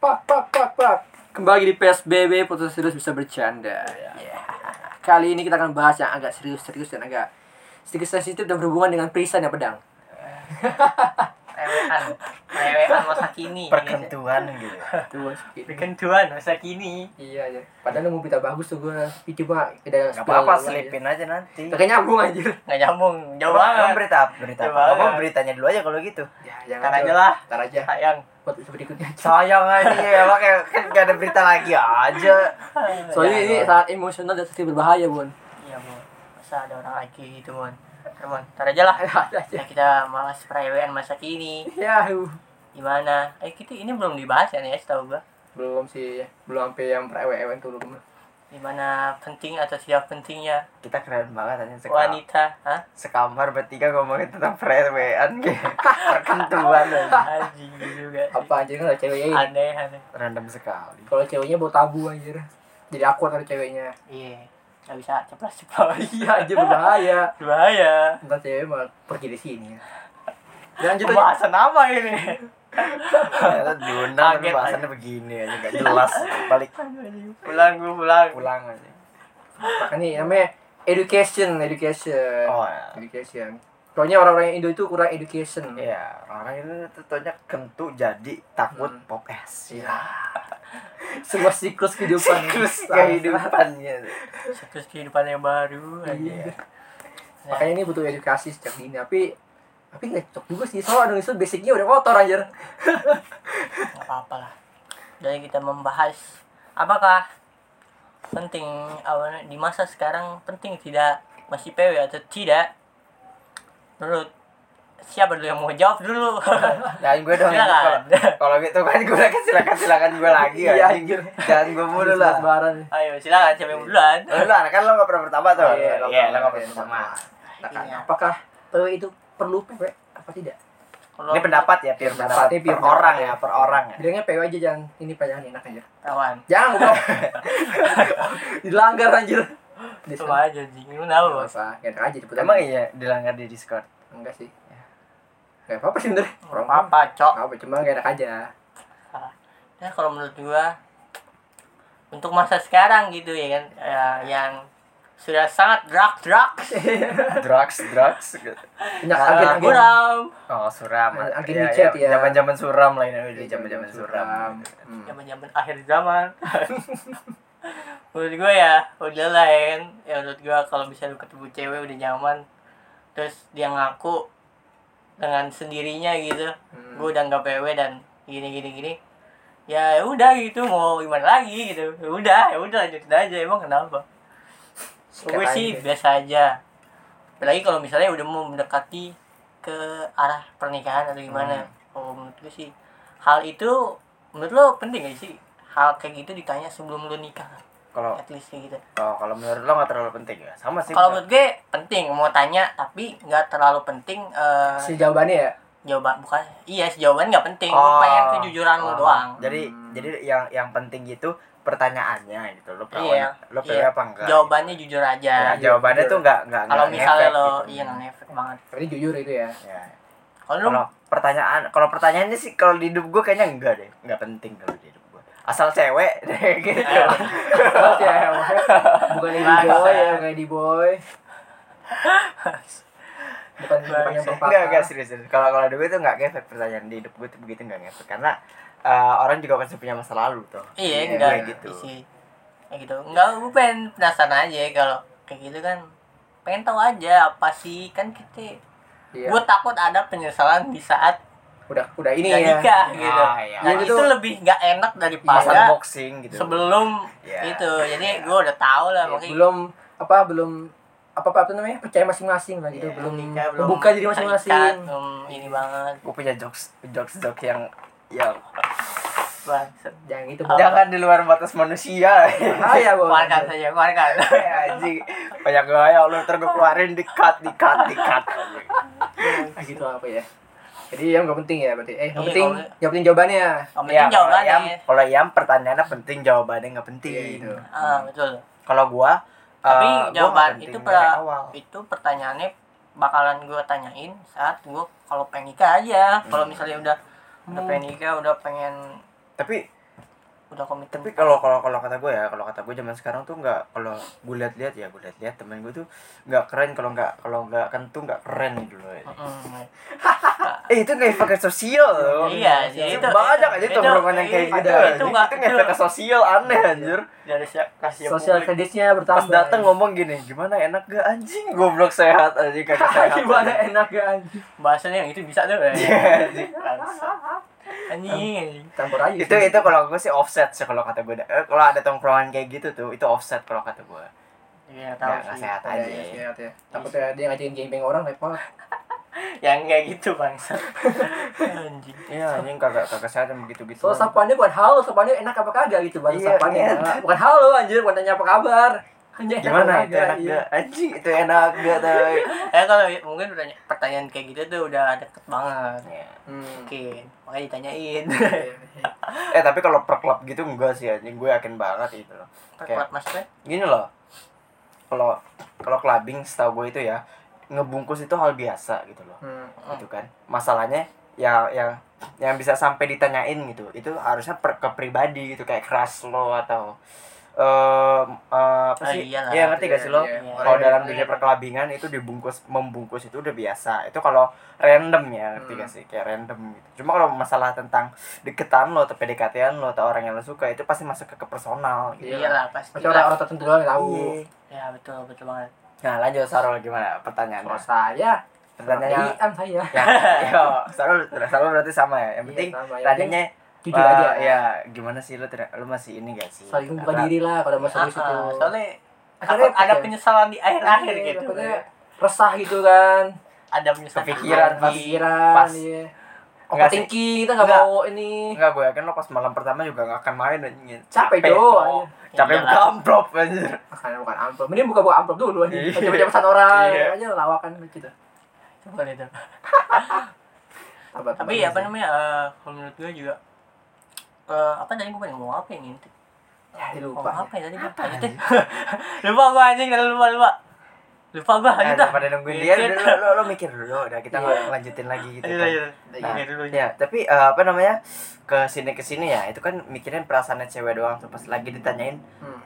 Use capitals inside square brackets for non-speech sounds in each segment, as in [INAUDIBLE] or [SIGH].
Pak, pak, pak, pak. Kembali di PSBB, putus serius bisa bercanda. Ya. Kali ini kita akan bahas yang agak serius-serius dan agak sedikit sensitif dan berhubungan dengan perisan ya pedang. [LAUGHS] Rewean, rewean masa kini. perkentuan gitu Tuh, Perkentuan masa kini. Iya aja. Padahal mau berita bagus tuh gue tapi cuma kita nggak apa-apa selipin aja nanti Gak nyambung anjir. Nggak nyambung, jauh banget. berita berita apa? Beritanya dulu aja kalau gitu Ya, Ntar aja lah. Ntar aja. Sayang. Buat berikutnya. sayang aja [LAUGHS] ya kayak kan gak ada berita lagi aja Soalnya Ya, ini ya. sangat emosional dan sedikit berbahaya, Bun. Iya, Bu. Masa ada orang lagi gitu, Mon. Mon, ntar aja lah. [LAUGHS] Aja. Ya, kita bahas perewean masa kini. Ya. Gimana? Eh, kita ini belum dibahas ya nih, ya, setahu gua. belum sih, belum sampai yang per-ewe-ewe tuh belum. Gimana penting atau tidak pentingnya kita keren banget aja sekamar, wanita, hah? sekamar bertiga ngomongin tentang perewean gitu [LAUGHS] perkentuan aja. Anjing juga. sih. Apa anjir kan ada ceweknya ini. Aneh, aneh. random sekali Kalau ceweknya bawa tabu anjir. Jadi awkward ada ceweknya. Iya. Nggak bisa ceplos-ceplos. [LAUGHS] Iya anjir berbahaya. Bahaya. Entar cewek malah pergi di sini. Ya, lanjut aja. Pembahasan apa ini? ternyata diundang Kaget bahasannya begini aja gak jelas balik pulang gua pulang. pulang aja Makanya namanya education, education. oh ya Education. Soalnya orang-orang Indo itu kurang education. Iya, orang itu tentunya kentu jadi takut Hmm. pop es. Iya. [LAUGHS] Sebuah siklus kehidupan. Siklus Salah. [LAUGHS] kehidupannya. Siklus kehidupan yang baru aja. Iya. Makanya ini butuh edukasi sejak dini. Tapi tapi nggak cocok juga sih. Soalnya Indonesia basicnya udah kotor anjir. [LAUGHS] Nggak apa-apa lah. Jadi kita membahas apakah penting awalnya di masa sekarang penting tidak masih PW atau tidak? Menurut siapa dulu yang mau jawab dulu? [LAUGHS] Nah, gue dong. Silakan. Kalau- gitu kan gue lagi silakan silakan gue lagi anjing. anjir. Jangan gue mulu lah. Ayo silakan siapa yang duluan? Lu lah, kan lo gak pernah pertama tuh. Iya, lo Iya, pernah lo gak pertama. pernah pertama. Iya. apakah PW itu perlu PW apa tidak? Kalau Ini pendapat ya, pure Pendapat, pendapat. Per orang ya, per orang ya. Bilangnya PW aja jangan ini Pak jangan enak aja. kawan. Jangan goblok. [LAUGHS] Dilanggar anjir. Sama aja anjing. Lu Enggak Bos? usah, enak aja cepet Emang iya dilanggar di Discord. Enggak sih. Enggak apa-apa sih bener. Orang apa, Cok? Apa cuma gak enak aja. Ya kalau menurut gua untuk masa sekarang gitu ya kan ya, yang sudah sangat drug drugs drugs, [LAUGHS] drugs. Banyak Ah, agen-agen. buram Oh, suram. Agen Iya, iya. ya. Zaman-zaman suram lah ini, zaman-zaman suram. Hmm. zaman zaman akhir zaman [LAUGHS] menurut gue ya udah lah ya kan ya menurut gue kalau bisa lu ketemu cewek udah nyaman terus dia ngaku dengan sendirinya gitu Hmm. gue udah nggak PW dan gini gini gini ya udah gitu mau gimana lagi gitu. Ya udah ya udah lanjutin aja emang kenapa? Gue sih aja. biasa aja. Apalagi kalau misalnya udah mau mendekati ke arah pernikahan atau gimana. Kalau menurut gue sih hal itu menurut lo penting gak sih hal kayak gitu ditanya sebelum lo nikah Kalau at least kayak gitu Oh, kalau menurut lo gak terlalu penting ya? Sama sih. kalau menurut gue penting mau tanya tapi nggak terlalu penting eh Si jawabannya ya. jawaban bukan iya sih jawaban nggak penting gue Oh. pengen kejujuran lo Oh, doang Jadi Hmm. jadi yang yang penting gitu pertanyaannya gitu. Lo perawan, Iya, lo iya. apa enggak? jawabannya jujur Ya, aja jawabannya jujur. tuh enggak enggak kalau misalnya ngefek lo gitu. iya nggak ngefek banget Berarti jujur itu ya. Ya. kalau lo pertanyaan kalau pertanyaannya sih kalau di hidup gue kayaknya enggak deh. Enggak penting kalau di hidup. Asal cewek [LAUGHS] deh gitu. Ya, bukan Bangsa. Boy ya, bukan Lady Boy. Bukan yang. Enggak enggak serius. Kalau kalau di gue tuh enggak ngefek pertanyaan di hidup gue tuh begitu enggak ngefek karena eh, orang juga pasti punya masa lalu tuh. Iya, Iya, enggak kayak gitu. sih. Kayak gitu. Enggak, gue pengen penasaran aja kalau kayak gitu kan. Pengen tahu aja apa sih kan kita. Iya. Gue takut ada penyesalan di saat Udah udah ini udah ya. nikah gitu. Ah, iya. Dan Jadi itu tuh- lebih nggak enak daripada unboxing gitu. sebelum Iya. itu. Jadi gue udah tahu lah Ya, makanya belum apa belum apa apa itu namanya percaya masing-masing lah gitu Iya, belum nikah, belum buka diri terikat, masing-masing belum ini banget. gue punya jokes jokes jokes yang yang Bangsat. jangan gitu Apa? jangan di luar batas manusia bahaya bos Keluarkan saja, keluarkan. anjing banyak gaya lu ntar gue keluarin di cut di cut di cut Ah, gitu apa ya jadi yang nggak penting ya berarti eh yang Iya, penting kalau- yang penting jawabannya Yang ya penting kalau jawabannya. yang kalau yang pertanyaannya penting jawabannya nggak Iya, penting gitu. Ah, betul. kalau gua Tapi gua jawaban itu per- itu pertanyaannya bakalan gue tanyain saat gue kalau pengen nikah aja kalau Hmm. misalnya udah udah pengen nikah udah pengen tapi udah komitmen. Tapi kalau kalau kalau kata gue ya kalau kata gue zaman sekarang tuh nggak kalau gue lihat-lihat ya gue lihat-lihat temen gue tuh nggak keren kalau nggak kalau nggak kan tuh nggak keren gitu loh. Mm, eh itu nggak efek sosial loh. Iya, sih, itu, banyak aja itu- tongkrongan yang kayak itu- gitu. itu itu nggak- itu ngefek ke sosial aneh anjir. dari siap kasih Sosial kreditnya pas bertambah. datang ngomong gini gimana enak gak anjing? Goblok sehat anjing kagak [LAUGHS] sehat. Gimana enak ya anjing. bahasanya yang itu bisa tuh ya. Anjing. Campur aja. itu itu kalau gue sih offset sih kalau kata gue Eh, kalau ada tongkrongan kayak gitu tuh itu offset kalau kata gue iya tahu nggak sih sehat Iya, aja iya, sehat ya. Takutnya dia ngajakin gembeng orang repot. [LAUGHS] yang kayak gitu bangsa anjing iya anjing kagak kagak sehat yang begitu gitu So sapaannya bukan halo, sapaannya enak apa kagak gitu bang Iya, sapaannya. iya. Bukan halo anjir, bukan tanya apa kabar. Gimana? itu enak iya. gak anjing itu enak gak tapi [LAUGHS] eh kalau mungkin udah pertanyaan kayak gitu tuh udah deket banget Hmm. mungkin. Makanya ditanyain. [LAUGHS] Eh tapi kalau per klub gitu enggak sih anjing. Gue yakin banget itu. Loh Perkuat maksudnya? Gini loh. Kalau kalau clubbing setahu gue itu ya ngebungkus itu hal biasa gitu loh. Hmm. gitu kan. Masalahnya yang yang yang bisa sampai ditanyain gitu itu harusnya per, ke pribadi gitu. Kayak keras lo atau eh eh, apa Ah, sih iyalah. ya ngerti gak sih lo Iya, iya. kalau dalam dunia perkelabingan itu dibungkus membungkus itu udah biasa itu kalau random ya ngerti Hmm. gak sih kayak random gitu cuma kalau masalah tentang deketan lo atau PDKT-an lo atau orang yang lo suka itu pasti masuk ke, ke personal gitu Iya. iyalah pasti Masih orang-orang tertentu doang yang tahu. Iya. ya betul betul banget nah lanjut Sarul gimana pertanyaannya Kalau saya, pertanyaan saya. ya [LAUGHS] yo Sarul Sarul berarti sama ya yang Iya, penting sama. Yang tadinya Jujur eh, aja. ya gimana sih lo tidak lo masih ini gak sih Saling Apa- diri lah pada masa Ah, itu. ah, soalnya Akhirnya ada ya? penyesalan di akhir-akhir Iya, gitu takutnya resah gitu kan. ada penyesalan Kepikiran pas- Pikiran, pas. iya. Overthinking, kita nggak Enggak. mau ini. Enggak gue yakin lo pas malam pertama juga gak akan main anjing Capek, anjir. capek Iyalah. buka amplop anjir Makanya bukan amplop. Mending buka-buka amplop dulu aja. Iya. Coba pesan orang, Iya. aja lawakan gitu. Coba itu tapi apa aja. namanya eh, kalau menurut gue juga eh, apa tadi gue pengen ngomong apa yang ini Ya, ngomong lupa. apa ya tadi? Apa, Lanjutin. [LAUGHS] lupa gue anjing udah lupa lupa lupa gue lanjut dah daripada nungguin dia Mikir. lo, lo, mikir dulu udah kita Iya. lanjutin lagi gitu Lanjut, kan. lanjut. Nah, dulu ya tapi eh, apa namanya ke sini ke sini ya itu kan mikirin perasaannya cewek doang tuh pas lagi ditanyain Hmm.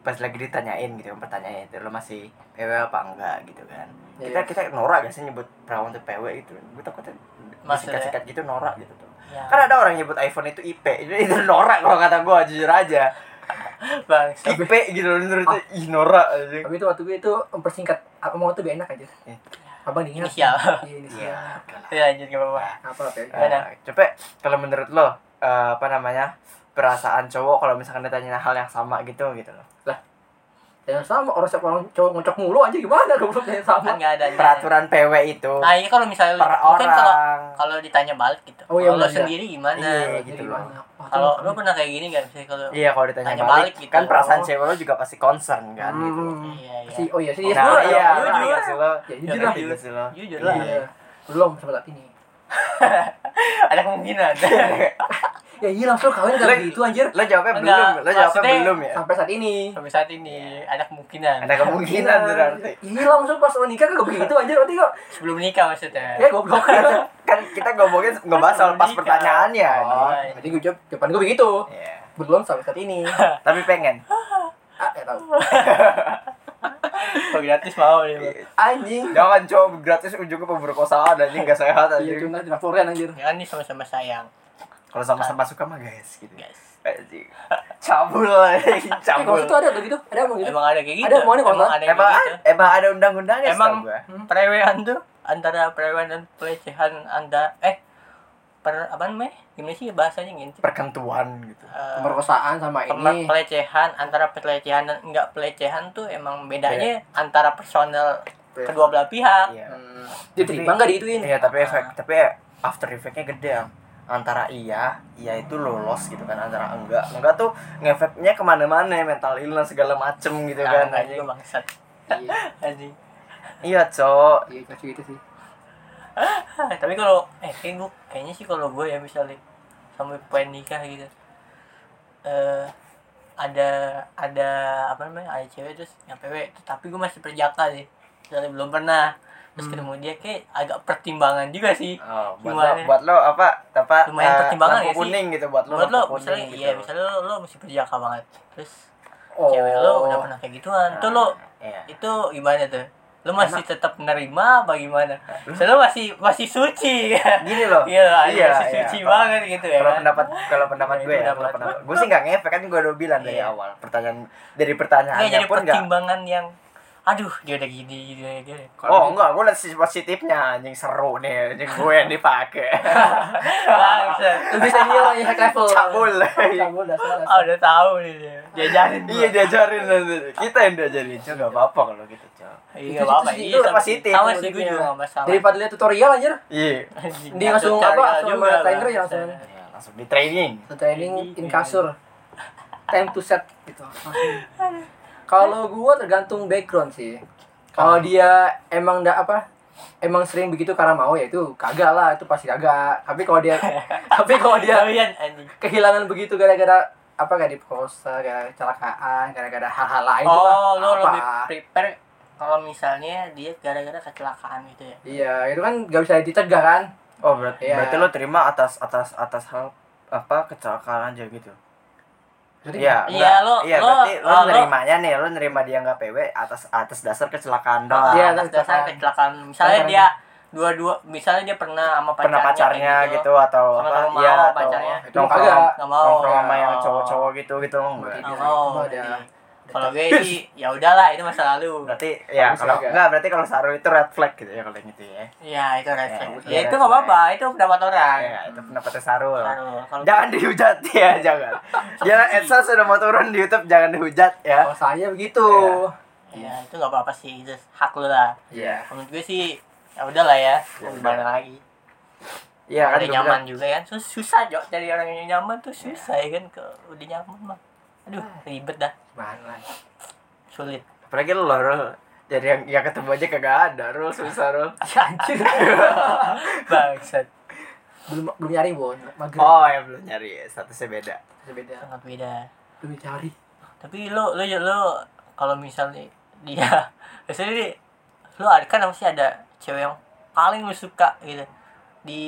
pas lagi ditanyain gitu kan pertanyaannya itu lo masih PW apa enggak gitu kan Iya. kita kita norak gak sih nyebut perawan tuh PW itu gue takutnya Maksudnya? sikat-sikat gitu norak gitu tuh Ya, kan ada orang nyebut iPhone itu IP itu, norak kalau kata gue jujur aja bang IP gitu loh menurut itu ih norak aja Tapi itu waktu gue itu mempersingkat ngomong itu biar enak aja. Iya. Abang diingat. Inisial. Iya, inisial. iya ya lanjut gak apa-apa Apa apa ya? Eh, coba kalau menurut lo eh, apa namanya perasaan cowok kalau misalkan ditanya hal yang sama gitu gitu loh Yang sama orang siapa orang cowok ngocok mulu aja gimana goblok yang sama. kan nggak ada peraturan PW itu nah ini kalau misalnya per mungkin kalau orang kalau ditanya balik gitu Oh, iya, kalau sendiri gimana Iya, Jadi gitu? Wah, kalau lu pernah kayak gini gak sih kalau iya kalau ditanya Tanya balik, balik gitu. kan perasaan cewek lo juga pasti concern kan gitu Hmm. iya iya Si, oh iya, sih. nah iya jujur. ngerti gak sih lo Ya, jujur lah. Ngerti gak sih lo jujur lah Iya. Belum sampai saat ini. [LAUGHS] ada kemungkinan [LAUGHS] Ya iya langsung kawin Lo- kalau gitu anjir. lo jawabnya Enggak, belum lo jawabnya maksudnya- belum ya Sampai saat ini. sampai saat ini ada kemungkinan ada kemungkinan berarti Iya langsung pas lo nikah kagak begitu anjir berarti kok. sebelum nikah maksudnya Ya goblok. [LAUGHS] kan kita ngomongin ngebahas soal pas Nikah. pertanyaannya Oh, nih. Jadi gue jawab jawaban gue begitu. Iya. Belum sampai saat ini. [LAUGHS] tapi pengen Ah, ya tahu. kalau gratis mau Bang. Anjing. jangan cowok gratis ujungnya pemerkosaan anjing gak sehat Iya anjing cuma dilaporin anjir. ya kan ini sama-sama sayang kalau sama-sama suka mah guys gitu. Guys. Cabul [LAUGHS] cabul. kalau itu ada tuh gitu. Ada emang gitu. emang ada kayak gitu Ada omongannya kalau emang ada emang kayak gitu? emang ada undang-undangnya emang gua. perewean tuh antara perewean dan pelecehan anda eh per apa namanya? Gimana sih bahasanya gitu perkentuan gitu. Eh, Pemerkosaan sama ini. pelecehan antara pelecehan dan enggak pelecehan tuh emang bedanya antara personal kedua belah pihak. Iya. Hmm. Diterima nggak diituin? iya tapi efek tapi after effectnya gede ya antara iya iya itu lolos gitu kan antara enggak. Enggak tuh ngefeknya ke mana-mana mental illness segala macem gitu kan kan anjing. juga bangsat. Iya. [LAUGHS] anjing. Iya cok. Iya kayak gitu sih. [LAUGHS] tapi kalau eh kayak gua- kayaknya sih kalau gue ya misalnya sampai poin nikah gitu. Eh ada ada apa namanya ada cewek terus yang PW tapi gue masih perjaka sih. Misalnya belum pernah terus ketemu dia kayak agak pertimbangan juga sih Oh, buat Gimana? lo, buat lo apa apa Lumayan eh, pertimbangan ya sih? kuning gitu buat lo buat lo misalnya kuning iya gitu. misalnya lo, lo mesti perjaka banget terus Oh. cewek lo udah pernah kayak gituan tuh lo Iya. itu gimana tuh lo masih tetap menerima apa gimana misalnya lo masih masih suci Gini loh. [LAUGHS] iya Iya, masih iya. suci banget gitu ya Kalau kan? pendapat kalau pendapat Nah, gue ya, kalau pendapat lo. gue sih nggak ngefek kan gue udah bilang dari Iya. awal. Pertanyaan dari jadi pun nggak. pertimbangan yang aduh dia udah gini gini gini Oh enggak, gue liat sisi positifnya anjing seru nih, anjing gue yang dipakai. [LAUGHS] Bangsat. Lebih senior ya level. Cabul. Cabul dasar. ah udah tahu nih dia diajarin Iya diajarin. Kita yang diajarin, cuy nggak apa-apa kalau gitu, cuy. iya nggak apa-apa itu iya udah sama- positif, sama sih gue juga nggak masalah Daripada lihat tutorial anjir. Iya. Dia langsung apa, langsung trainer ya langsung. Ya, langsung di training. Training in kasur. Time to set gitu. Langsung. Kalau gua tergantung background sih. Kalau dia emang ndak apa? Emang sering begitu karena mau ya itu kagak lah, itu pasti kagak. Tapi kalau dia [LAUGHS] tapi kalau dia kehilangan begitu gara-gara apa kayak diperkosa, gara-gara kecelakaan, gara-gara hal-hal lain oh lo apa? lebih prepare kalau misalnya dia gara-gara kecelakaan gitu ya Iya, itu kan gak bisa dicegah kan? Oh, berarti Iya. berarti lo terima atas atas atas hal apa kecelakaan aja gitu. Iya, Iya, enggak. lo- iya, lo- berarti lo, lo- nerimanya nih, lo nerima dia nggak PW atas atas dasar kecelakaan doang. Iya, atas dasar kecelakaan. kecelakaan misalnya dia dua-dua misalnya dia pernah sama pacarnya, pernah pacarnya kayak gitu, atau Sama-sama apa iya sama atau pacarnya. Itu nongkrong kagak. nggak mau nongkrong sama yang cowok-cowok gitu gitu enggak Iya, mau. Kalau gue sih ya udahlah itu masa lalu. Berarti ya kalau enggak berarti kalau saru itu red flag gitu ya kalau yang gitu ya. Ya itu red Ya, flag. itu ya red itu nggak apa-apa itu pendapat orang. Ya itu pendapatnya saru Aduh, kalau jangan dihujat [LAUGHS] ya jangan. Jangan Edson sudah mau turun di YouTube jangan dihujat ya. Kalau saya begitu. ya. Itu nggak apa-apa sih itu hak lu lah. Iya. menurut gue sih ya udahlah ya Ya gimana lagi. Iya kan nyaman juga kan Sus- susah jok dari orang yang nyaman tuh susah ya kan ke udah nyaman mah aduh ribet dah Mana? sulit apalagi lo Rul. jadi yang yang ketemu aja kagak ada Rul susah Rul [LAUGHS] Anjir. [LAUGHS] bangsat belum belum nyari, Bon. Mager. oh ya belum nyari statusnya beda Beda. sangat beda Belum cari. tapi lo lo lo kalau misalnya dia [LAUGHS] biasanya lo ada kan masih ada cewek yang paling lo suka gitu di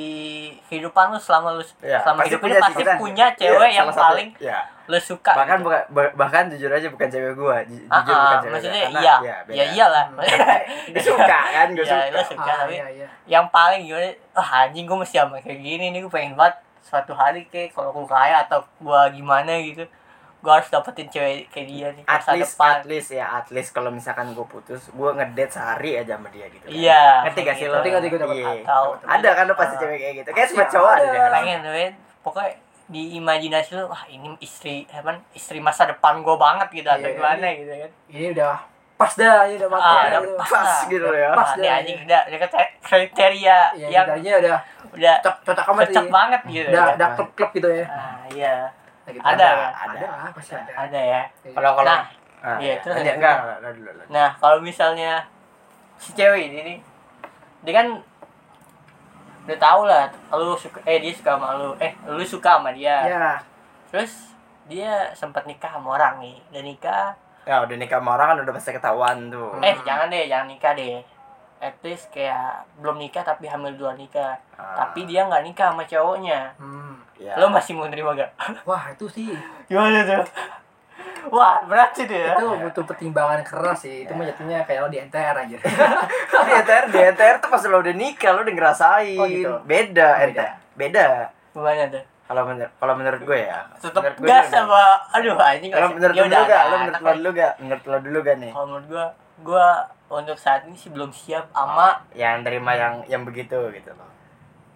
kehidupan lo selama lo ya selama hidup ini pasti punya iya, cewek yang salah satu. paling ya lo suka bahkan gitu. bukan bah- bahkan jujur aja bukan cewek gua Ah, jujur ah, bukan cewek maksudnya gua. Karena, iya ya, ya beda. iyalah [LAUGHS] gue suka kan gue ya suka lo suka Ah, tapi iya, iya. yang paling gimana ah anjing gue mesti sama kayak gini nih gue pengen banget suatu hari kayak kalau gue kaya atau gue gimana gitu gue harus dapetin cewek kayak dia nih at masa least depan at least ya at least kalau misalkan gue putus gue ngedate sehari aja sama dia gitu kan. Iya, ngerti gak sih lo Ngerti, ngerti, gue dapat. Iya. Atau ada kan lo pasti Ah. cewek kayak gitu kayak semua cowok ada. kan pengen tuh pokoknya di imajinasi lu wah ini istri apa istri masa depan gue banget gitu atau Iya, gimana gitu kan Ini udah pas dah, ini udah mati. ah, dah udah gitu. pas, Pas gitu Udah ya. pas dah, anjing iya. udah udah kriteria Iya, yang ceritanya udah udah cocok cocok amat cocok banget gitu Udah ya. ada klub-klub gitu ya. ah iya Nah, gitu. Ada. Ada, ada, pasti ada. ada ya kalau kalau Nah, Ah, iya, iya. terus enggak enggak enggak, dulu dulu. Nah, kalau misalnya si cewek ini dia kan udah tau lah, lu suka, eh dia suka sama lu, eh lu suka sama dia. Ya. Terus dia sempat nikah sama orang nih, udah nikah. ya udah nikah sama orang kan udah pasti ketahuan tuh Eh jangan deh, jangan nikah deh. At least kayak belum nikah tapi hamil dua nikah. Ah, Tapi dia nggak nikah sama cowoknya. Hmm. ya. Lo masih mau nerima gak? Wah, itu sih Gimana tuh? Wah, berat sih dia. itu butuh pertimbangan keras sih. Itu mah jatuhnya kayak lo di NTR aja. [LAUGHS] di NTR di NTR tuh pas lo udah nikah lo udah ngerasain Oh, gitu. beda Oh, NTR beda Gimana tuh? kalau menurut kalau menurut gue ya Tetep menurut gue gas juga. sama aduh anjing kalau menurut sih. lo Ya dulu udah, gak ada lo menurut lo dulu gak menurut lo dulu gak nih kalau menurut gua gua untuk saat ini sih belum siap sama yang terima yang yang begitu gitu loh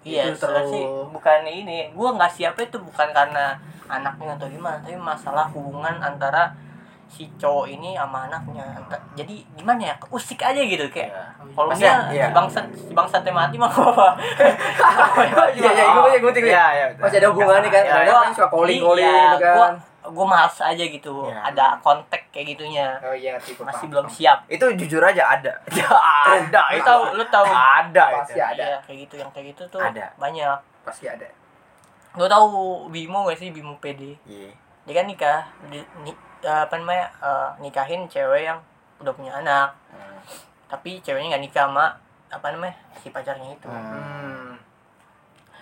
iya Itu sebenarnya terlalu- sih bukan ini gua nggak siap itu bukan karena anaknya atau gimana tapi masalah hubungan antara si cowok ini sama anaknya jadi gimana ya usik aja gitu kayak Iya. kalau dia iya. si bangsa si bangsa mati mah apa [LAUGHS] Iya, iya, gue gue gue Iya, iya. betul. Masih ada hubungannya kan. Iya, Ada iya. kan suka calling-calling Iya, gitu kan. Gua gua males aja gitu Iya. ada kontak kayak gitunya Oh iya, tipe masih paham. belum siap Itu jujur aja ada. [LAUGHS] Ya, ada. lu itu. tahu lu tahu Ada Pasti itu. ada. Iya, kayak gitu yang kayak gitu tuh Ada. banyak Pasti ada. Lo tahu Bimo gak sih Bimo PD? Iya. Dia kan nikah, di, ni, apa namanya eh, nikahin cewek yang udah punya anak, Hmm. tapi ceweknya nggak nikah sama apa namanya si pacarnya itu Hmm.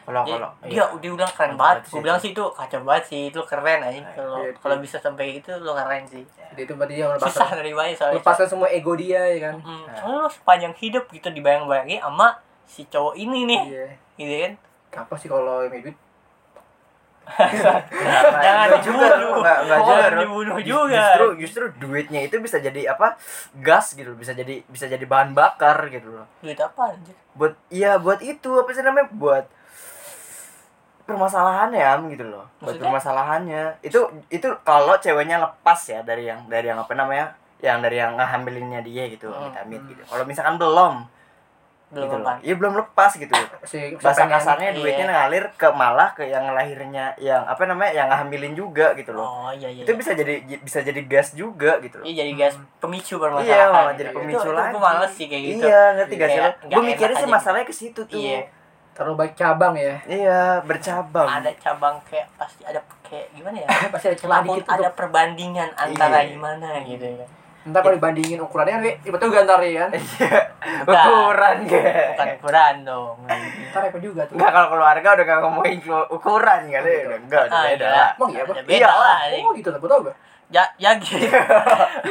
Kalau dia, kalau dia iya. dia bilang keren banget gue bilang sih itu kacau banget sih itu keren aja kalau Iya, kalau iya. bisa sampai itu lo keren sih Jadi itu berarti dia susah melepaskan, nerimanya soalnya melepaskan semua ego dia ya kan. Hmm, soalnya lo sepanjang hidup gitu dibayang-bayangi sama si cowok ini nih Iya. gitu kan Apa sih kalau yang duit? [LAUGHS] Nggak, nggak, Jangan dibunuh. nggak nggak Ro. dibunuh juga. justru justru duitnya itu bisa jadi apa gas gitu bisa jadi bisa jadi bahan bakar gitu loh duit apa anjir buat iya buat itu apa sih namanya buat permasalahan ya Am, gitu loh buat Maksudnya? permasalahannya itu itu kalau ceweknya lepas ya dari yang dari yang apa namanya yang dari yang ngehambilinnya dia gitu Hmm. amit amit gitu kalau misalkan belum belum gitu loh iya belum lepas gitu Si bahasa kasarnya Iya. duitnya ngalir ke malah ke yang lahirnya yang apa namanya yang ngehamilin juga gitu loh oh iya iya itu bisa jadi bisa jadi gas juga gitu loh Iya jadi gas pemicu permasalahan. Iya, malah gitu. jadi Itu- pemicu itu, lagi. Gue males sih kayak gitu. Iya, ngerti gak sih lo? Gue mikirnya sih masalahnya ke situ tuh. Iya. Terlalu banyak cabang ya. Iya, bercabang. Ada cabang kayak pasti ada kayak gimana ya? [LAUGHS] Pasti ada celah dikit ada untuk perbandingan antara Iya. gimana gitu ya. Ntar kalau dibandingin ukurannya kan, Wi, betul gak ntar ya kan? Iya. Ukuran Bukan gak? ukuran dong. Ntar apa juga tuh. Enggak kalau keluarga udah gak ngomongin ukuran gitu. Udah enggak, udah Ah, beda iya. lah. Emang iya? Ya beda lah. Oh gitu, betul gak? Ya ya gitu. Iya,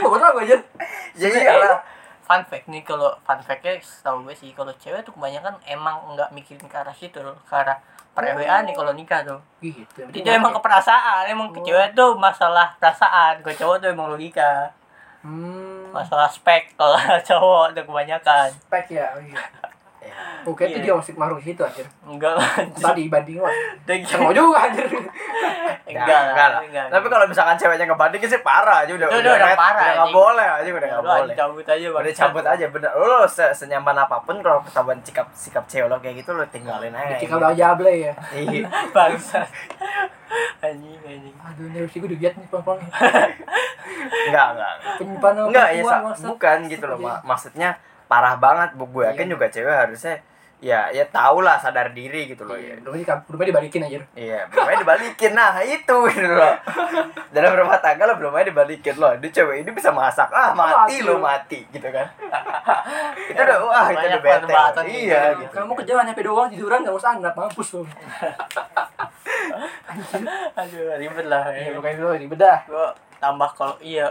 betul gak aja? [LAUGHS] Jadi iyalah. Fun fact nih kalau fun factnya setahu gue sih kalau cewek tuh kebanyakan emang nggak mikirin ke arah situ loh ke arah per-EWA nih kalau nikah tuh Gitu. itu emang ke perasaan emang ke cewek tuh masalah perasaan ke cowok tuh emang logika Hmm, masalah spek kalau [LAUGHS] cowok tuh kebanyakan spek ya. Oh, iya. Ya. Oke, itu Iya. dia masih maruk situ anjir. enggak lah Tadi. Udah gitu. Sama juga anjir. enggak [LAUGHS] enggak lah lah. enggak Tapi kalau misalkan ceweknya ngebandingin sih parah aja udah. Itu udah- udah net, parah, Udah enggak boleh aja udah enggak boleh. cabut aja Bang. Udah cabut aja bener. Lo se senyaman apa pun kalau ketahuan sikap sikap cewek lo kayak gitu lo tinggalin aja. Dikit kalau aja able ya. Iya. [LAUGHS] bangsa anjing anjing Aduh, ini sih gue udah giat nih pelan-pelan. Enggak, enggak. Penyimpanan Enggak ya bukan gitu loh Ma- maksudnya parah banget bu gue yakin Iya. juga cewek harusnya ya ya tau lah sadar diri gitu loh Iya, ya belum aja dibalikin aja. iya belum aja dibalikin nah itu gitu loh dalam rumah tangga lo belum aja dibalikin loh ini cewek ini bisa masak ah mati Mati lo lo. mati gitu kan [LAUGHS] itu udah wah itu udah bete loh. gitu. iya gitu Kamu kerja nyampe doang tiduran gak usah anak mampus lu. [LAUGHS] aduh ribet lah Iya, ya. bukan itu ribet dah. gua tambah kalau iya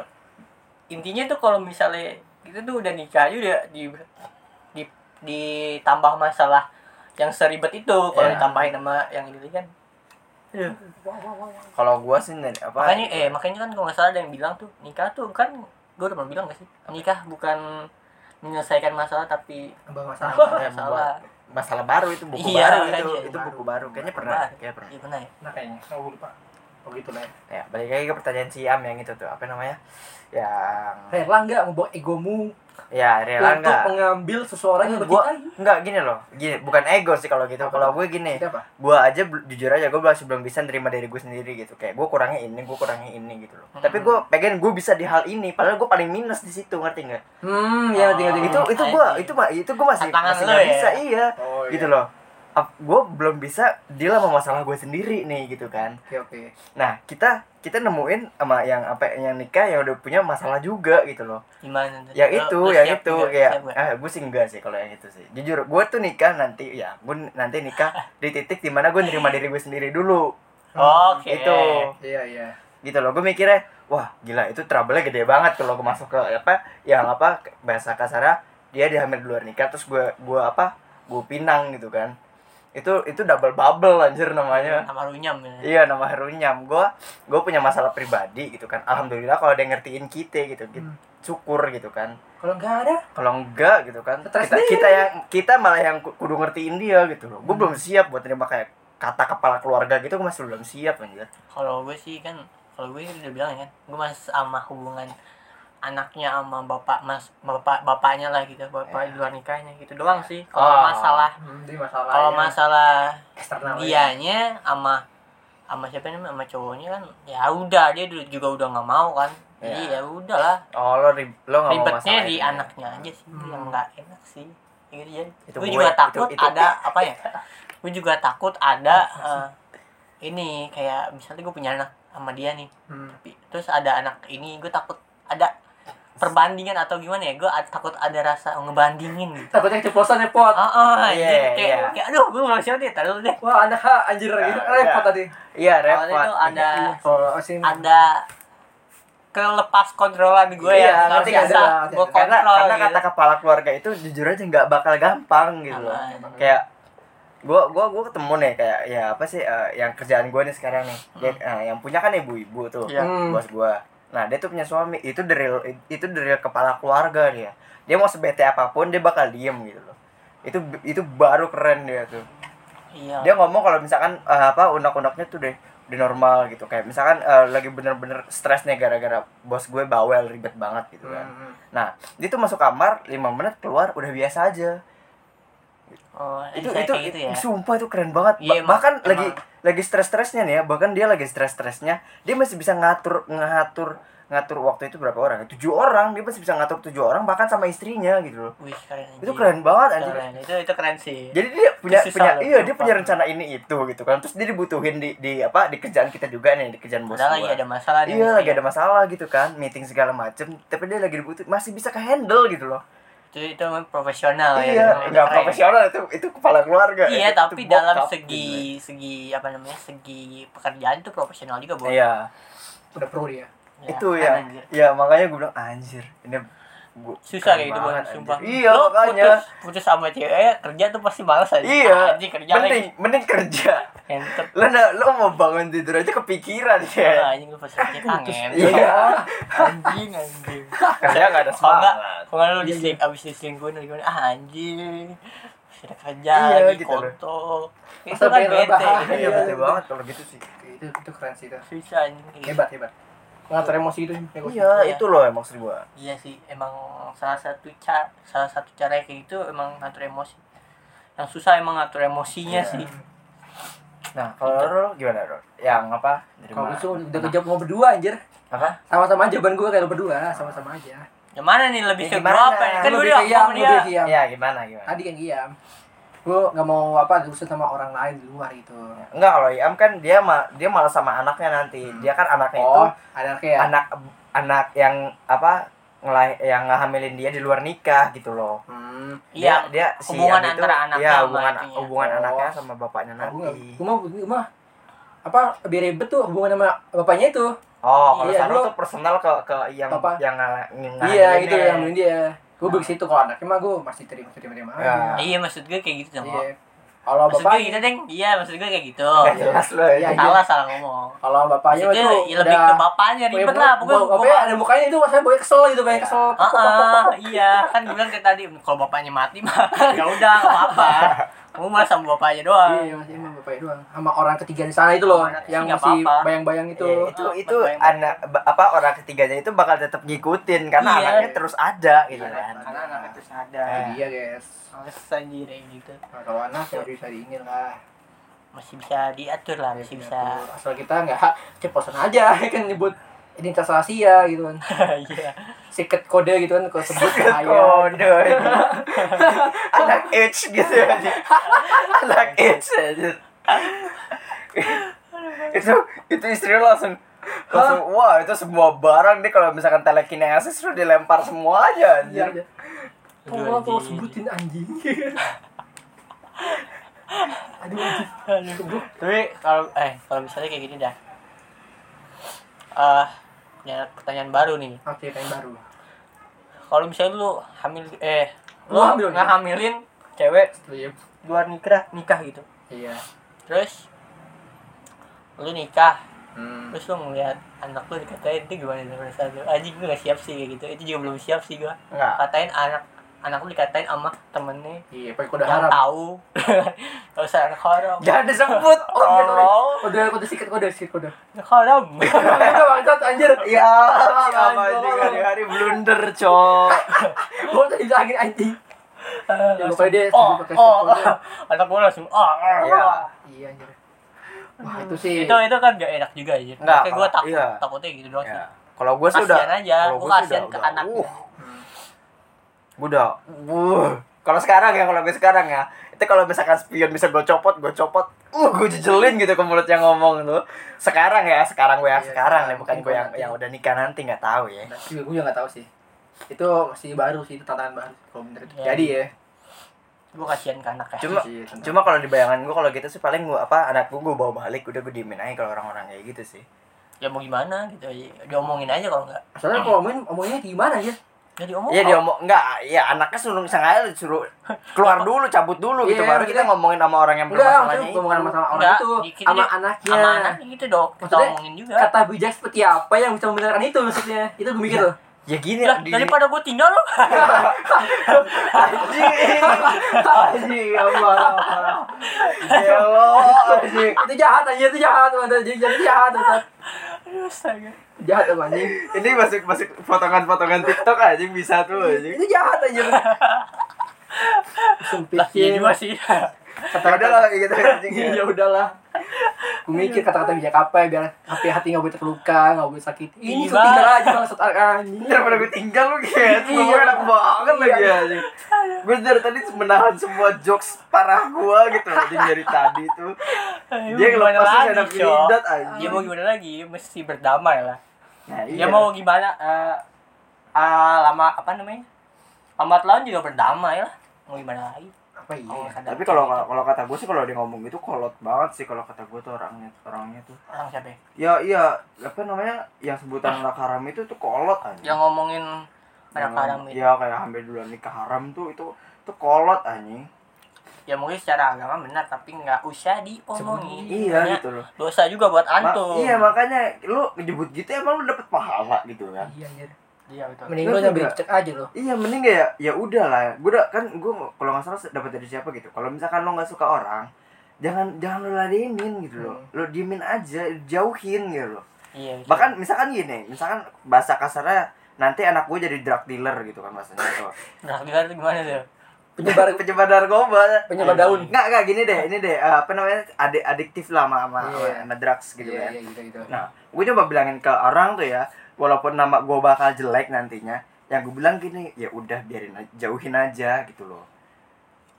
intinya tuh kalau misalnya kita tuh udah nikah aja udah di di ditambah masalah yang seribet itu kalau Iya. ditambahin sama yang ini kan Aduh. kalau gua sih nih, apa makanya eh makanya kan kalau nggak salah ada yang bilang tuh nikah tuh kan gue udah pernah bilang gak sih nikah bukan menyelesaikan masalah tapi [LAUGHS] masalah. Ya, masalah masalah baru itu buku Iya, baru itu itu buku baru kayaknya pernah kayak pernah iya benar ya Nah kayaknya. Oh, lupa. Oh gitu lah ya. balik lagi ke pertanyaan si Am yang itu tuh apa namanya? Yang Rela nggak membawa egomu? Ya rela untuk enggak mengambil seseorang yang gua enggak gini loh. Gini bukan ego sih kalau gitu. Kalau gue gini Siapa? gue aja jujur aja gue masih belum bisa nerima diri gue sendiri gitu. Kayak gue kurangnya ini gue kurangnya ini gitu loh. Hmm. tapi gue pengen gue bisa di hal ini padahal gue paling minus di situ ngerti nggak? Hmm, ya tinggal itu tinggal. itu gue itu mah itu gue masih Tantangan masih nggak ya? bisa iya. Oh, iya. gitu loh gue belum bisa deal sama masalah gue sendiri nih gitu kan. Oke oke. nah kita kita nemuin sama yang apa yang nikah yang udah punya masalah juga gitu loh. Gimana Lu- itu siap itu kayak nggak? ah gue sih enggak sih kalau yang itu sih. Jujur gue tuh nikah nanti ya gue nanti nikah [LAUGHS] di titik di mana gue nerima diri gue sendiri dulu. Oke. Itu Iya iya. gitu loh gue mikirnya wah gila itu trouble-nya gede banget kalau gue masuk ke apa yang apa bahasa kasarnya dia dihamil di luar nikah terus gue gue apa gue pinang gitu kan itu itu double bubble anjir namanya. Sama runyam ya. Iya nama Harunyam gue gue punya masalah pribadi gitu kan. Alhamdulillah kalau ada yang ngertiin kita gitu, gitu. Hmm. syukur gitu kan. Kalau nggak ada, kalau enggak gitu kan. Stres kita kita yang kita malah yang ku- kudu ngertiin dia gitu loh. Gue Hmm. belum siap buat terima kayak kata kepala keluarga gitu gue masih belum siap anjir. Kalau gue sih kan kalau gue udah bilang kan gue masih sama hubungan anaknya sama bapak mas bapak bapaknya lah gitu bapak di luar nikahnya gitu doang sih kalau Oh. masalah hmm, masalah. kalau masalah eksternal. ya. dianya sama sama siapa namanya sama cowoknya kan ya udah dia juga udah nggak mau kan jadi ya udahlah oh lo rib lo nggak mau ribetnya masalah di itu ya? anaknya aja sih Hmm. yang nggak enak sih gitu ya Itu gue juga itu- takut itu- ada apa ya gue juga takut ada eh, ini kayak misalnya gue punya anak sama dia nih Hmm. tapi terus ada anak ini gue takut ada perbandingan atau gimana ya gue takut ada rasa ngebandingin gitu Takutnya keceplosan ya pot. ah ah Iya, iya, kayak, iya. kayak aduh gue belum siap nih taruh deh Wah, anak ha anjir gitu. Nah, Repot iya. tadi. iya repot tuh ada Kalau sih ada kelepas kontrolan gue Iya, ya nggak ngerti bisa ada gue ada. karena kontrol karena gitu. kata kepala keluarga itu jujur aja nggak bakal gampang gitu loh Aman. kayak gua gua gua ketemu nih kayak ya apa sih eh, yang kerjaan gua nih sekarang nih dia, eh, yang punya kan ibu-ibu tuh Iya. Hmm. bos gua nah dia tuh punya suami. Itu dari itu dari kepala keluarga dia. Dia mau sebete apa pun dia bakal diem gitu loh. Itu itu baru keren dia tuh. Iya. Dia ngomong kalau misalkan eh, apa unek-uneknya tuh deh udah normal gitu. Kayak misalkan eh, lagi bener-bener stres nih gara-gara bos gue bawel ribet banget gitu kan. Hmm. nah dia tuh masuk kamar 5 menit keluar udah biasa aja. Oh, itu itu, gitu ya? sumpah itu keren banget. Ba- emang- bahkan emang. lagi lagi stres-stresnya nih ya. Bahkan dia lagi stres-stresnya dia masih bisa ngatur ngatur ngatur waktu itu berapa orang? Tujuh orang. Dia masih bisa ngatur tujuh orang bahkan sama istrinya gitu loh. Wih keren itu keren banget anjir keren. Itu itu keren sih. Jadi dia punya Susah punya loh, iya dia punya rencana ini itu gitu kan. Terus dia dibutuhin di di apa di kerjaan kita juga nih di kerjaan bos Padahal lagi ada masalah iya lagi ya. ada masalah gitu kan. Meeting segala macem tapi dia lagi dibutuhin masih bisa ke handle gitu loh itu itu memang profesional ya iya itu nggak profesional itu itu kepala keluarga iya Itu- tapi itu dalam bokap, segi segi apa namanya segi pekerjaan itu profesional juga gitu. bos iya Udah pro dia. Ya, itu kan, ya anjir. ya makanya gue bilang anjir ini susah kayak gitu banget, sumpah. Iya Lo makanya. putus, putus sama cewek kerja tuh pasti malas aja iya. Anjing kerja mending lagi. Mending kerja. Lo na- lo mau bangun tidur aja kepikiran Ah, ya anjing lu pasti kangen. Iya. Anjing anjing. Kerja nggak ada semangat. kalau enggak lu Iya, diseling abis diselingkuhin gimana ah anjing. Sudah kerja Iya, lagi gitu loh. kontol itu kan bete gitu. iya Iya, iya. banget kalau gitu sih. Itu itu keren sih itu. susah anjing. Hebat hebat. Ngatur emosi itu negosiasi. iya Iya. itu loh emang gua iya sih emang salah satu cara salah satu cara kayak gitu emang ngatur emosi yang susah emang ngatur emosinya Iya. sih nah kalau lo gimana lo yang apa dari Kalau itu udah kejawab mau berdua anjir. apa Sama-sama aja jawaban gue kayak lo berdua, sama-sama aja. yang mana nih lebih Ya, ke gimana? gua apa ya? kan gue lebih udah ke Iam, ngomong lu dia lebih ke Iam. ya gimana gimana Tadi kan Iam. Gue nggak mau apa urusan sama orang lain di luar gitu. enggak kalau Iam kan dia ma dia malah sama anaknya nanti dia kan anaknya itu Oh, ada kayak anak anak yang apa ngelah yang ngehamilin dia di luar nikah gitu loh Hmm. Iya, dia, dia si hubungan Iam itu- antara anaknya iya, sama hubungan itunya. hubungan Oh. anaknya sama bapaknya Gue nanti gue mah apa lebih ribet tuh hubungan sama bapaknya itu. oh kalau Iya, Sarul gua- tuh personal ke ke yang Apa? yang nga- Iya ngahamilinnya. itu yang nemuin dia. Gue begitu kalau anaknya mah gue masih terima terima terima Ya. aja. iya maksud gue kayak gitu dong Iya. Kalau maksud gue gitu deng iya maksud gue kayak gitu Nggak jelas loh Iya, iya. salah salah ngomong kalau bapaknya maksudnya itu ya lebih ke bapaknya ribet lah pokoknya Bapaknya ada mukanya itu saya boy kesel gitu kayak kesel. Ah, ah, iya kan gue bilang kayak tadi kalau bapaknya mati mah [LAUGHS] ya udah nggak apa-apa [LAUGHS] kamu malah sama bapaknya doang Iya, masih emang bapaknya doang. Sama orang ketiga di sana itu loh, sih yang masih bayang-bayang itu. Iya, itu Oh, itu bayang- anak apa orang ketiganya itu bakal tetap ngikutin karena Iya. anaknya terus ada gitu Iya, kan karena anak itu ada Nah, dia guys. males anjir gitu Nah, kalau anak ya bisa diinin lah. masih bisa diatur lah masih bisa Asal kita nggak ceplosan aja [LAUGHS] kan nyebut identitas rahasia gitu kan. [LAUGHS] iya Secret kode gitu kan kalau sebut bahaya. kode [LAUGHS] anak H gitu aja anak H aja itu itu istri lo langsung langsung wah itu semua barang nih kalau misalkan telekinesis lu dilempar semua aja Iya anjir aja. Tolong sebutin anjing. Aduh anjing. Tapi kalau eh kalau misalnya kayak gini dah eh punya pertanyaan baru nih Oke, yang baru. kalau misalnya lu hamil eh Lu hamil, nggak hamilin cewek Iya. luar nikah nikah gitu Iya. terus lu nikah Hmm. terus lu ngeliat anak lu dikatain itu gimana tuh perasaan lu anjing gue gak siap sih kayak gitu itu juga belum siap sih gua enggak katain anak anak lu dikatain sama temennya Iya, pakai kode haram. tahu [LAUGHS] gak usah anak haram jangan disebut Oh, [LAUGHS] iya, tolong Kode kode secret kode secret kode. anak haram [LAUGHS] Itu bangsat anjir. ya apa juga hari-hari blunder cok Gua tadi bilangin anjing. Ya, pokoknya dia oh, oh, kode. anak gua langsung oh, oh, Iya. oh. Iya anjir. Wah, itu sih. itu itu kan gak enak juga aja Nggak, kayak gue kalau- takut iya. takutnya gitu doang sih ya kalau gue sih udah kasian aja gua udah- ke udah, anaknya uh, Hmm. Gua udah uh. kalau sekarang ya kalau gue sekarang ya itu kalau misalkan spion bisa gue copot gue copot uh gue jejelin gitu ke mulut yang ngomong tuh sekarang ya sekarang gue yang Iya, sekarang nih bukan gue yang Nanti. yang udah nikah nanti nggak tahu ya Nah, juga gue juga nggak tahu sih. itu masih baru sih itu tantangan baru kalau bener itu Ya. jadi ya gue kasihan ke anak ya Cuma Iya, cuma kalau di bayangan gue kalau gitu sih paling gue apa anak gue gue bawa balik udah gue diemin aja kalau orang-orang kayak gitu sih. ya mau gimana gitu diomongin aja kalau enggak soalnya kalau ngomongin ngomongnya gimana ya ya diomong Iya dia ngomong enggak, ya anaknya suruh sengaja suruh keluar dulu, cabut dulu gitu. Iya, baru kita ngomongin sama orang yang enggak bermasalahnya itu. ngomongin masalah orang Enggak, itu sama anaknya. Sama anaknya gitu dong kita Maksudnya, omongin juga. kata bijak seperti apa yang bisa membenarkan itu maksudnya? Itu gue mikir Iya. loh Ya gini lah di- daripada gue tinggal lo anjing. Anjing apa apa. Gelo anjing. itu jahat aja itu jahat teman jadi jadi jahat astaga jahat teman anjing Ini masuk masuk potongan-potongan TikTok anjing bisa tuh anjing. itu jahat aja sempit lah iya juga sih Ya udah lah kayak gitu anjing. ya. [LAUGHS] Udahlah. Gue mikir kata-kata bijak apa ya biar hati hati nggak boleh terluka nggak boleh sakit. Ini Iya. tuh tinggal aja bang Ustaz anjing. Daripada gue tinggal lu gitu Iya. Ngomongnya enak banget lagi Iya. anjing. Gue dari tadi menahan semua jokes parah gue gitu anjing dari tadi tuh. Dia lagi, enak Cok? jidat ya anjing mau gimana lagi mesti berdamai lah. Nah ya mau gimana eh ah, lama apa namanya? Lambat laun juga berdamai lah. Mau gimana lagi apa iya Oh, ya? Tapi kalau kalau kata gue sih kalau dia ngomong gitu kolot banget sih kalau kata gue tuh orangnya orangnya tuh. Orang siapa ya? Ya iya apa namanya yang sebutan anak haram itu tuh kolot anjing. Yang ngomongin anak haram itu. Iya kayak hampir duluan nikah haram tuh itu tuh kolot anjing. Ya mungkin secara agama benar tapi nggak usah diomongin. Iya Makanya gitu loh. dosa juga buat Ma- antum. iya makanya lu nyebut gitu emang lu dapet pahala gitu kan? Iya iya iya betul mending lu nyambil cek aja lo Iya mending ya ya udah lah. Gue udah kan gue kalau nggak salah dapat dari siapa gitu. Kalau misalkan lo nggak suka orang, jangan jangan lo ladenin gitu loh. Lo diemin aja, jauhin gitu loh. iya betul. Bahkan misalkan gini, misalkan bahasa kasarnya nanti anak gue jadi drug dealer gitu kan bahasanya tuh. [LAUGHS] nah dealer itu gimana tuh penyebar [LAUGHS] Penyebar narkoba. penyebar daun Nggak nggak gini deh, ini deh eh, apa namanya adik adiktif lah sama sama, Iya. sama drugs gitu iya kan. iya gitu gitu Nah, gue coba bilangin ke orang tuh ya, walaupun nama gue bakal jelek nantinya, yang gue bilang gini, ya udah biarin aja, jauhin aja gitu loh.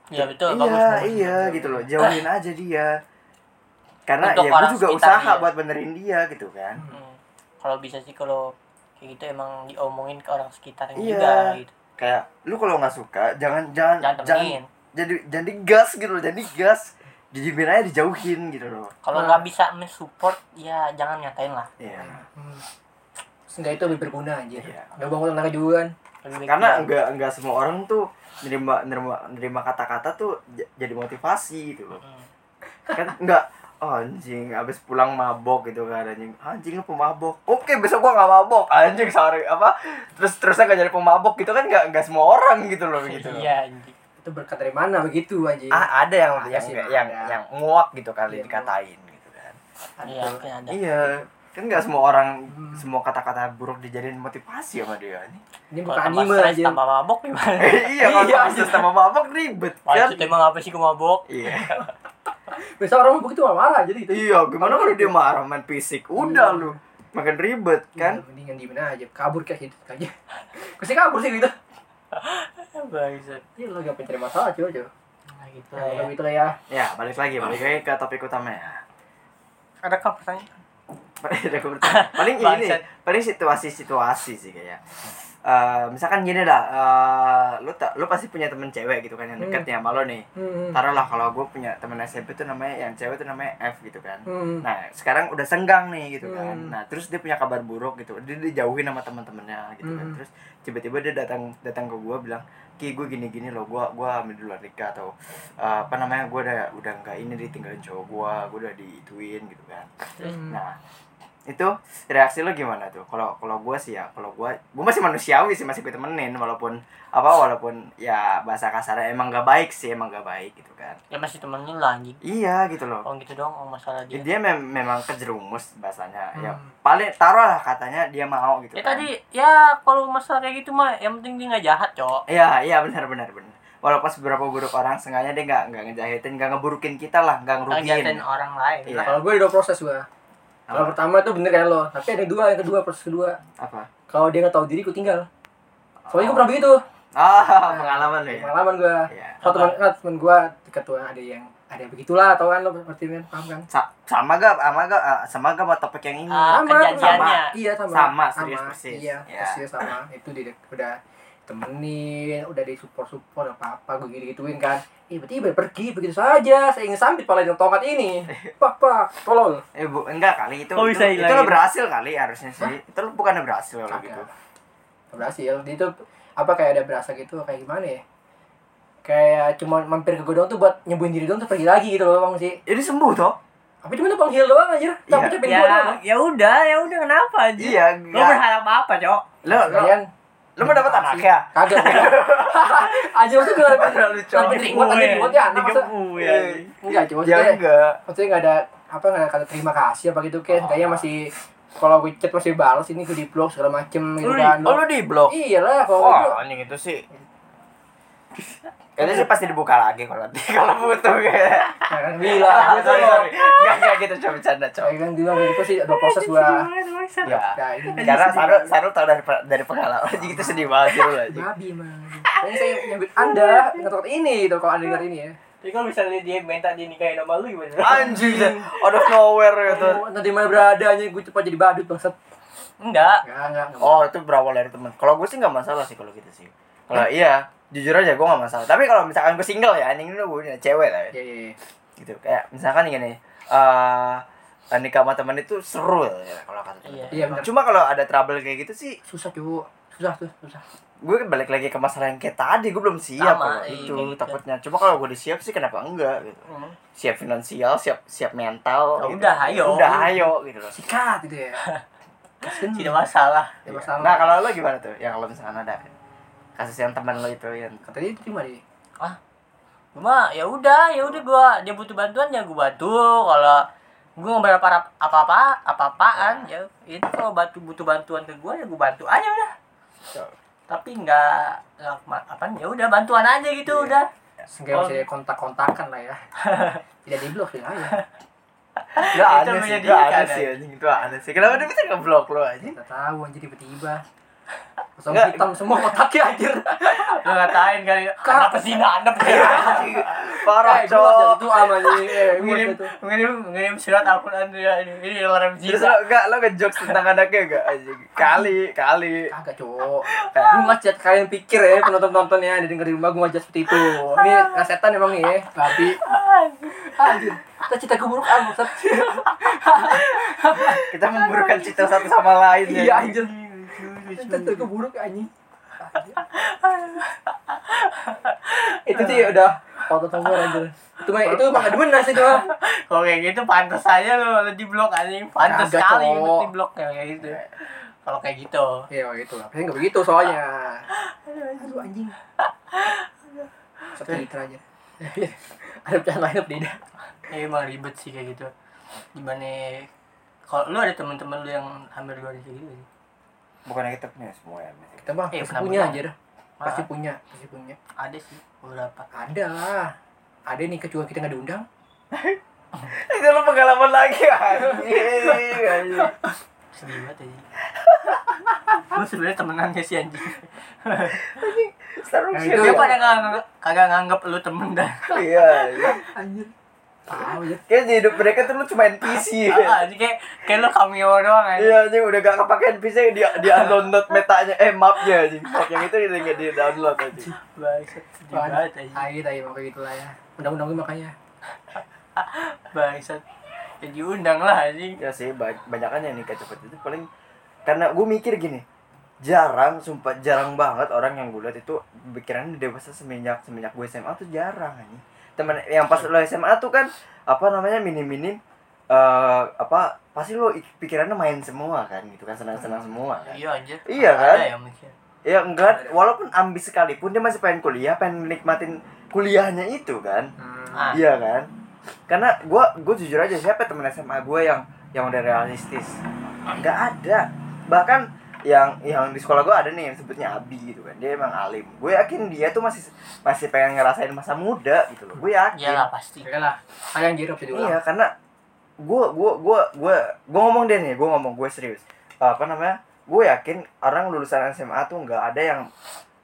iya betul iya, bagus bagus. iya gitu loh, jauhin aja dia. Karena Untuk ya gue juga sekitar usaha dia. buat benerin dia gitu kan. Hmm. kalau bisa sih kalau kayak gitu emang diomongin ke orang sekitarnya Iya. juga gitu Kayak lu kalau nggak suka, jangan jangan jangan temenin jadi jadi gas gitu loh, jadi gas. Dijibin aja dijauhin gitu loh. kalau Nah. nggak bisa mensupport ya jangan nyatain lah Iya. hmm. Seenggak itu lebih berguna aja Iya. nggak bangun tenaga juga kan. Karena enggak enggak semua orang tuh nerima nerima nerima kata-kata tuh jadi motivasi gitu loh. Kan enggak oh, anjing abis pulang mabok gitu kan anjing. Anjing lu pemabok. Oke besok gua nggak mabok. Anjing sorry apa terus terusnya gak jadi pemabok gitu kan nggak nggak semua orang gitu loh gitu iya anjing. Itu berkat dari mana begitu aja ah ada yang Ada yang sih, yang, ada. yang nguak gitu kali Iya, dikatain gitu kan. Iya mungkin ada. Iya kan nggak semua orang Hmm. semua kata-kata buruk dijadiin motivasi sama dia ini kalau bukan tambah anime stres aja tambah mabok gimana iya kalau Iya. kasus sama mabok ribet kan? maksud emang apa sih gue mabok? Iya. [LAUGHS] Biasa orang mabuk itu marah jadi itu. Iya gimana kalau dia marah main fisik? Udah Iya. lu makin ribet kan? Iya, mendingan diemin aja kabur kayak gitu aja. [LAUGHS] Pasti kabur sih gitu. [LAUGHS] Bangsat. iya lo gak pencari masalah coba coba Nah, gitu ya. kalau gitu ya. Ya balik lagi balik lagi ke topik utamanya Ada kan pertanyaan? Paling ini paling situasi-situasi sih kayak Eh, misalkan gini dah eh, lu tak lu pasti punya temen cewek gitu kan yang deket nih sama lo nih hmm. taruhlah kalau gue punya temen SMP tuh namanya yang cewek tuh namanya F gitu kan Hmm. nah sekarang udah senggang nih gitu kan Hmm. nah terus dia punya kabar buruk gitu dia dijauhin sama teman-temannya gitu kan Hmm. terus tiba-tiba dia datang datang ke gue bilang ki gue gini-gini loh gue gue ambil dulu nikah atau eh, apa namanya gue udah udah nggak ini ditinggalin cowok gue gue udah diituin gitu kan Hmm. Nah, itu reaksi lo gimana tuh? Kalau kalau gue sih ya, kalau gue gue masih manusiawi sih masih gue temenin walaupun apa walaupun ya bahasa kasarnya emang gak baik sih emang gak baik gitu kan. Ya masih temenin lah anjing. Iya gitu loh. Oh gitu dong, oh masalah Ya, dia. dia mem- memang kejerumus bahasanya. Ya Hmm. paling taruh lah katanya dia mau gitu Ya kan. tadi, ya kalau masalah kayak gitu mah yang penting dia nggak jahat, cok. Iya, iya benar benar benar. Walaupun beberapa buruk orang sengaja dia nggak nggak ngejahitin, nggak ngeburukin kita lah, nggak ngerugiin. jahatin orang lain. Iya. kalau gue dua proses gue kalau pertama itu bener kayak lo tapi ada dua yang kedua proses kedua Apa? kalau dia nggak tahu diri gue tinggal soalnya gue pernah begitu Ah, pengalaman lo ya. pengalaman gue Iya. kalau teman kan teman gue dekat tuh ada yang ada yang begitulah tau kan lo berarti kan paham kan Sa- sama gak sama gak ah, sama gak sama topik yang ini Ah, kejadiannya. iya sama Sama, serius persis. iya Ya. persis sama itu di udah temenin udah di support support apa apa gue gitu gituin kan tiba-tiba pergi begitu saja saya ingin sambit pala dengan tongkat ini. [LAUGHS] Pak pak tolol eh bu enggak kali itu Oh, itu, bisa itu lo berhasil kali harusnya sih. Itu lo bukannya berhasil kalau gitu. Berhasil. Itu apa kayak ada berasa gitu kayak gimana ya? Kayak cuma mampir ke gue doang tuh buat nyembuhin diri doang tuh pergi lagi gitu loh bang sih. Jadi sembuh toh? Tapi cuma tuh penghil doang aja capek Iya. capek ya gue doang. ya udah ya udah kenapa aja iya lo enggak berharap apa cok? Lo lo lo mau dapat anak ya? Kagak. [LAUGHS] Aja maksudnya gue Terlalu lagi cowok. ribut lagi ribut ya anak masa ya enggak cuma ya enggak. maksudnya nggak ada apa nggak ada kata terima kasih apa gitu kan kayaknya masih kalau gue chat masih balas ini gue di blog segala macem gitu Lu kan. oh lu di blok iyalah kalau wah itu anjing itu sih [LAUGHS] itu sih pasti dibuka lagi kalau nanti [LAUGHS] kalau butuh kayak bilang [LAUGHS] gitu sorry loh sorry enggak enggak gitu cuma bercanda cowok Kayak kan bilang gitu sih ada proses gua ya Nah, karena Sarul Sarul tau dari dari pengalaman [LAUGHS] jadi gitu sedih banget sih lu aja babi mah. Ini saya nyambut Anda tempat ini gitu kalau Anda dengar ini ya. Tapi kalau misalnya dia minta dinikahin sama lu gimana? anjing out of nowhere gitu nanti mana beradanya gue cepat jadi badut bangsat. Enggak. Enggak, enggak. enggak. oh itu berawal dari teman kalau gue sih nggak masalah sih kalau gitu sih kalau iya jujur aja gue nggak masalah tapi kalau misalkan gue single ya anjing lu gue cewek lah ya Iya, iya, iya. gitu kayak misalkan gini eh nikah sama teman itu seru ya kalau kata temen. Iya. Iya, benar. cuma kalau ada trouble kayak gitu sih Susah, cu. Susah tuh, susah. gue balik lagi ke masalah yang kayak tadi gue belum siap Sama, kalau iya, itu gitu. takutnya cuma kalau gue udah siap sih kenapa enggak gitu Hmm. siap finansial siap siap mental Ya gitu. udah, ayo. udah ayo gitu loh Sikat gitu ya. [LAUGHS] Tidak masalah. Tidak masalah. nah kalau lo gimana tuh yang lo misalkan ada kasus yang teman lo itu yang kata dia terima dia. Cuma ya udah, ya udah gua dia butuh bantuan ya gua bantu. Kalau gua nggak berapa apa-apa, apa-apaan ya itu kalau bantu butuh bantuan ke gua ya gua bantu aja udah. Tapi nggak apa ya udah bantuan aja gitu Iya. udah. Seenggaknya Oh. masih kontak-kontakan lah ya. [LAUGHS] Tidak di blok ya. Gak ada sih, gak ada ya. sih anjing itu aneh sih. Kenapa dia bisa ngeblok lo aja? Kita tahu anjir tiba-tiba. Enggak. hitam semua otaknya anjir. Lu ngatain kali anak pesina, anak pesina. Parah, Eh, gua cowok. tuh ama nih. Gua Mengirim itu. mengirim mengirim surat Al-Qur'an ya ini ini larang Terus pesina. lo ngejokes tentang anaknya gak anjing? Kali, kali. Kagak, cowok. Gue ngajak kalian pikir ya penonton-penontonnya ada denger di rumah gue ngajak seperti itu. Ini kasetan emang ya, babi. Anjir. Kita cita keburuk ah. Kita memburukan cita satu sama lain ya. Iya anjir. Cita keburuk anjing. itu sih udah foto tanggal anjir. Itu mah itu mah demen nasi itu mah. Kalau kayak gitu pantas aja lo lo di blok anjing. Pantas sekali di blok ya kayak gitu. Kalau kayak gitu. Iya gitu lah. Nggak begitu soalnya. Aduh anjing. Satu liter aja. ada pecahan lain apa tidak? Ya, emang ribet sih kayak gitu. Gimana kalau lu ada teman-teman lu yang hampir luar kayak gitu sih? Bukannya kita punya semua ya. Kita mah Eh, pasti punya anjir. Pasti Ah. punya, pasti punya. Ada sih beberapa. Ada lah. Ada nih kecuali kita nggak diundang. [LAUGHS] Itu lo pengalaman lagi anjing. anjing. Sedih banget aja. [LAUGHS] Lu sebenarnya temenannya sih anjing. Seru Nah, sih. itu Dia ya. pada nggak kagak nganggap lu temen dah. Iya. iya. Tahu ya. Kayak di hidup mereka tuh lu cuma NPC. Ah, jadi kayak kayak lu cameo doang aja. Iya anjing udah gak kepake NPC dia dia download metanya eh mapnya anjing. Map yang itu dia nggak dia download anjing. Bangsat, sedih banget aja. Tai tai mau kayak gitulah ya. Undang-undang gue makanya. [LAUGHS] Bangsat. Ya diundang lah anjing. Ya sih ba- banyakan yang nikah cepet itu paling karena gue mikir gini jarang sumpah jarang banget orang yang gue lihat itu pikirannya dewasa semenjak semenjak gue SMA tuh jarang anjing temen yang pas lo SMA tuh kan apa namanya minim minim eh apa pasti lo ik- pikirannya main semua kan gitu kan senang senang semua kan Iya anjir. Iya, Ada kan? yang mikir. ya enggak walaupun ambis sekalipun dia masih pengen kuliah pengen nikmatin kuliahnya itu kan Ah. iya kan karena gua gue jujur aja siapa temen SMA gue yang yang udah realistis nggak ada bahkan yang yang di sekolah gue ada nih yang sebutnya Abi gitu kan dia emang alim gue yakin dia tuh masih masih pengen ngerasain masa muda gitu loh gue yakin Iyalah pasti. Ya lah. Ada yang ulang. iya karena gue gue gue gue gue ngomong deh nih gue ngomong gue serius apa namanya gue yakin orang lulusan SMA tuh nggak ada yang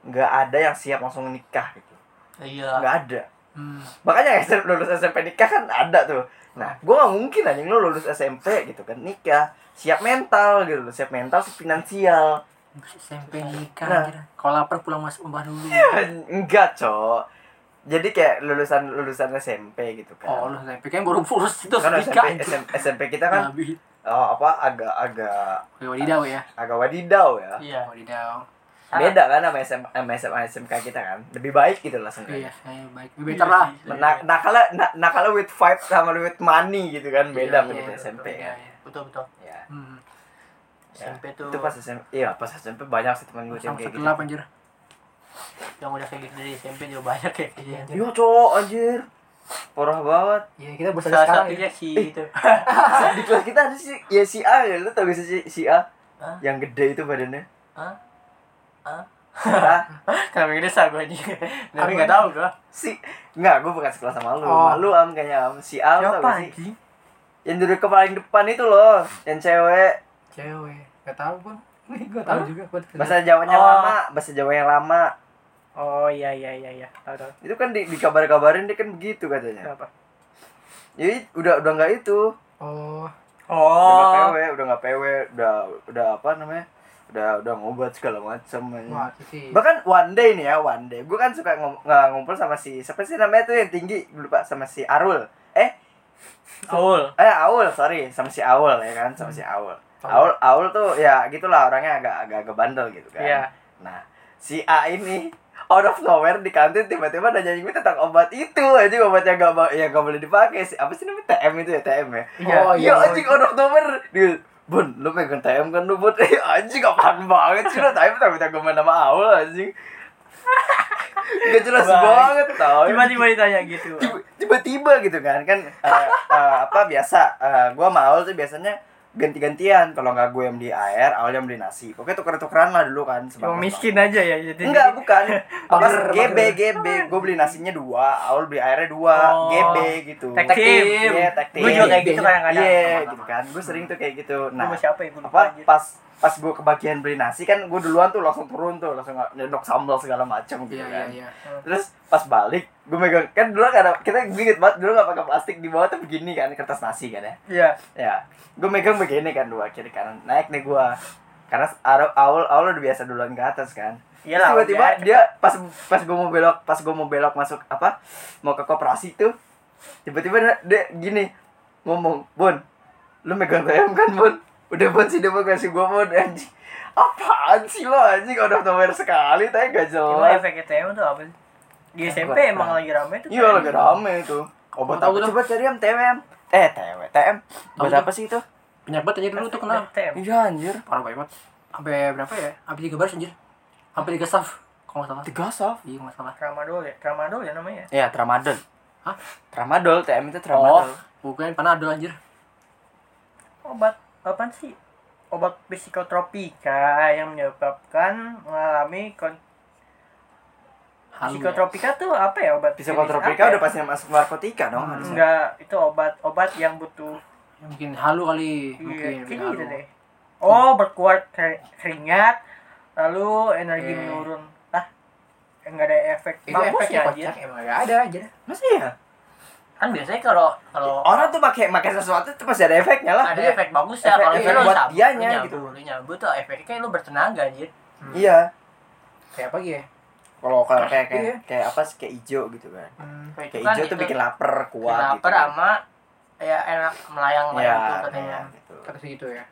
nggak ada yang siap langsung nikah gitu Iya. nggak ada Hmm. makanya [LAUGHS] lulus SMP nikah kan ada tuh nah gue gak mungkin anjing lu lulus SMP gitu kan nikah siap mental gitu loh siap mental siap finansial SMP nikah Nah. Kalau lapar pulang masuk rumah dulu. enggak cok jadi kayak lulusan lulusan SMP gitu kan Oh, lu SMP kan baru lulus itu kan. SMP, SMP, SMP kita kan Nabi. oh, apa agak agak Oke, wadidaw ya. agak wadidaw ya Iya. Wadidaw. beda kan sama SMA, sama SMA SMK kita kan lebih baik gitu lah Iya, sebenarnya saya baik. Lebih better lah. nah nakala na, nakala with vibe sama with money gitu kan beda Iya, iya, SMP iya, kan iya. Betul betul. ya Hmm. Ya, SMP tuh itu pas SMP iya pas SMP banyak sih teman gue kayak satu gitu anjir. yang udah kayak gitu dari SMP juga banyak ya. Iya, anjir. Yo cowok anjir Parah banget Iya, kita bersama Salah sekarang satunya ya. si itu. [LAUGHS] Di kelas kita ada si Ya si A ya Lu tau gak sih si, si A Hah? Yang gede itu badannya Hah? Hah? Si [LAUGHS] A Kenapa gede sah gue aja. Tapi nggak tahu gue. Si Enggak gue bukan sekelas sama lu Oh. Malu am kayaknya am Si A lu tau gak sih? Yang duduk ke paling depan itu loh Yang cewek Cewek. Gak tahu, Bang. [LAUGHS] Gue tahu juga. Gua Bahasa Jawanya Oh. lama Bahasa Jawa yang lama Oh iya iya iya iya. Tahu tahu. Itu kan di, di kabar-kabarin dia kan begitu katanya Kenapa? Jadi udah udah nggak itu Oh, Udah nggak Oh. PW Udah nggak PW Udah udah apa namanya Udah udah ngobat segala macam. Bahkan one day nih ya, one day. Gue kan suka ngom ngumpul sama si siapa sih namanya tuh yang tinggi, gue lupa sama si Arul. Eh, Aul. eh Aul, sorry, sama si Aul ya kan, sama si Aul. Aul, Aul tuh ya gitulah orangnya agak agak agak bandel gitu kan. Iya. Nah, si A ini out of nowhere di kantin tiba-tiba nanya gue tentang obat itu aja obatnya gak ya gak boleh dipakai sih apa sih namanya TM itu ya TM ya Iya. Oh, iya iya. anjing out of nowhere dia Bun, lu pegang TM kan lu buat [LAUGHS] eh anjing apaan banget sih lu TM tapi gue main sama Aul anjing Gak jelas Bang. banget tau Tiba-tiba ditanya gitu. Tiba- tiba-tiba gitu kan kan eh, eh, apa biasa eh, gua sama Aul tuh biasanya ganti-gantian kalau nggak gue yang beli air Aul yang beli nasi pokoknya tuker-tukeran lah dulu kan Cuma miskin aja ya jadi. Enggak, bukan. [LAUGHS] Apa GB. GB. Gue beli nasinya dua, Aul beli airnya dua, Oh. GB gitu. Tag team. Iya, tag team. Gue juga kayak gitu kadang-kadang. Iya, gitu kan. Gue sering tuh kayak gitu. Nah, siapa ya gue apa anjir. pas pas gue kebagian beli nasi kan gue duluan tuh langsung turun tuh langsung nyedok sambal segala macam gitu Iya, kan iya, iya. terus pas balik gue megang kan dulu kan ada kita inget banget dulu gak pakai plastik di bawah tuh begini kan kertas nasi kan ya Iya. ya gue megang begini kan dua kiri kanan naik nih gue karena awal awal udah biasa duluan ke atas kan Iya lah. tiba-tiba dia pas pas gue mau belok pas gue mau belok masuk apa mau ke koperasi tuh tiba-tiba dia, dia gini ngomong Bon lu megang TM kan Bon udah Bon sih dia mau kasih gue Bon anjing apaan sih lo anjing udah nowhere sekali tapi gak Emang jelas efek TM tuh apa sih? Di Eh, SMP emang lagi rame tuh. iya lagi rame itu obat Tahu apa tuh. coba cari yang TM eh TM TM buat Tahu apa sih itu banget aja dulu tuh kenal. TM. iya anjir Parah banget. Sampai berapa ya? Sampai tiga baris anjir. Sampai tiga staff. Kalau nggak salah. tiga soft Iya, nggak salah. Tramadol ya, tramadol ya namanya. ya tramadol Hah? tramadol TM itu Oh, tramadol bukan panadol anjir. Obat apa sih? Obat psikotropika yang menyebabkan mengalami kon ya. psikotropika tuh apa ya obat? psikotropika jenis udah pasti masuk narkotika dong Hmm. Enggak, itu obat-obat yang butuh Ya, mungkin halu kali. Iya, Mungkin gitu halu. deh. Oh, berkuat ke- keringat, lalu energi Eh. menurun. Ah, enggak ada efek Itu efeknya anjir. kocak emang nggak ada aja. masih ya Kan biasanya kalau kalau orang tuh pakai pakai sesuatu tuh pasti ada efeknya lah ada Iya. efek bagus ya Efek- kalau efek buat dianya lu gitu. nyambung tuh efeknya kayak lu bertenaga anjir. iya Kayak apa ya? kalau kayak kayak kayak, Iya. kayak apa sih kayak hijau gitu kan Hmm. Kayak kayak itu kan hijau tuh itu bikin lapar kuat lapar gitu sama ya enak melayang Iya, melayang tuh katanya. gitu. Kata segitu ya.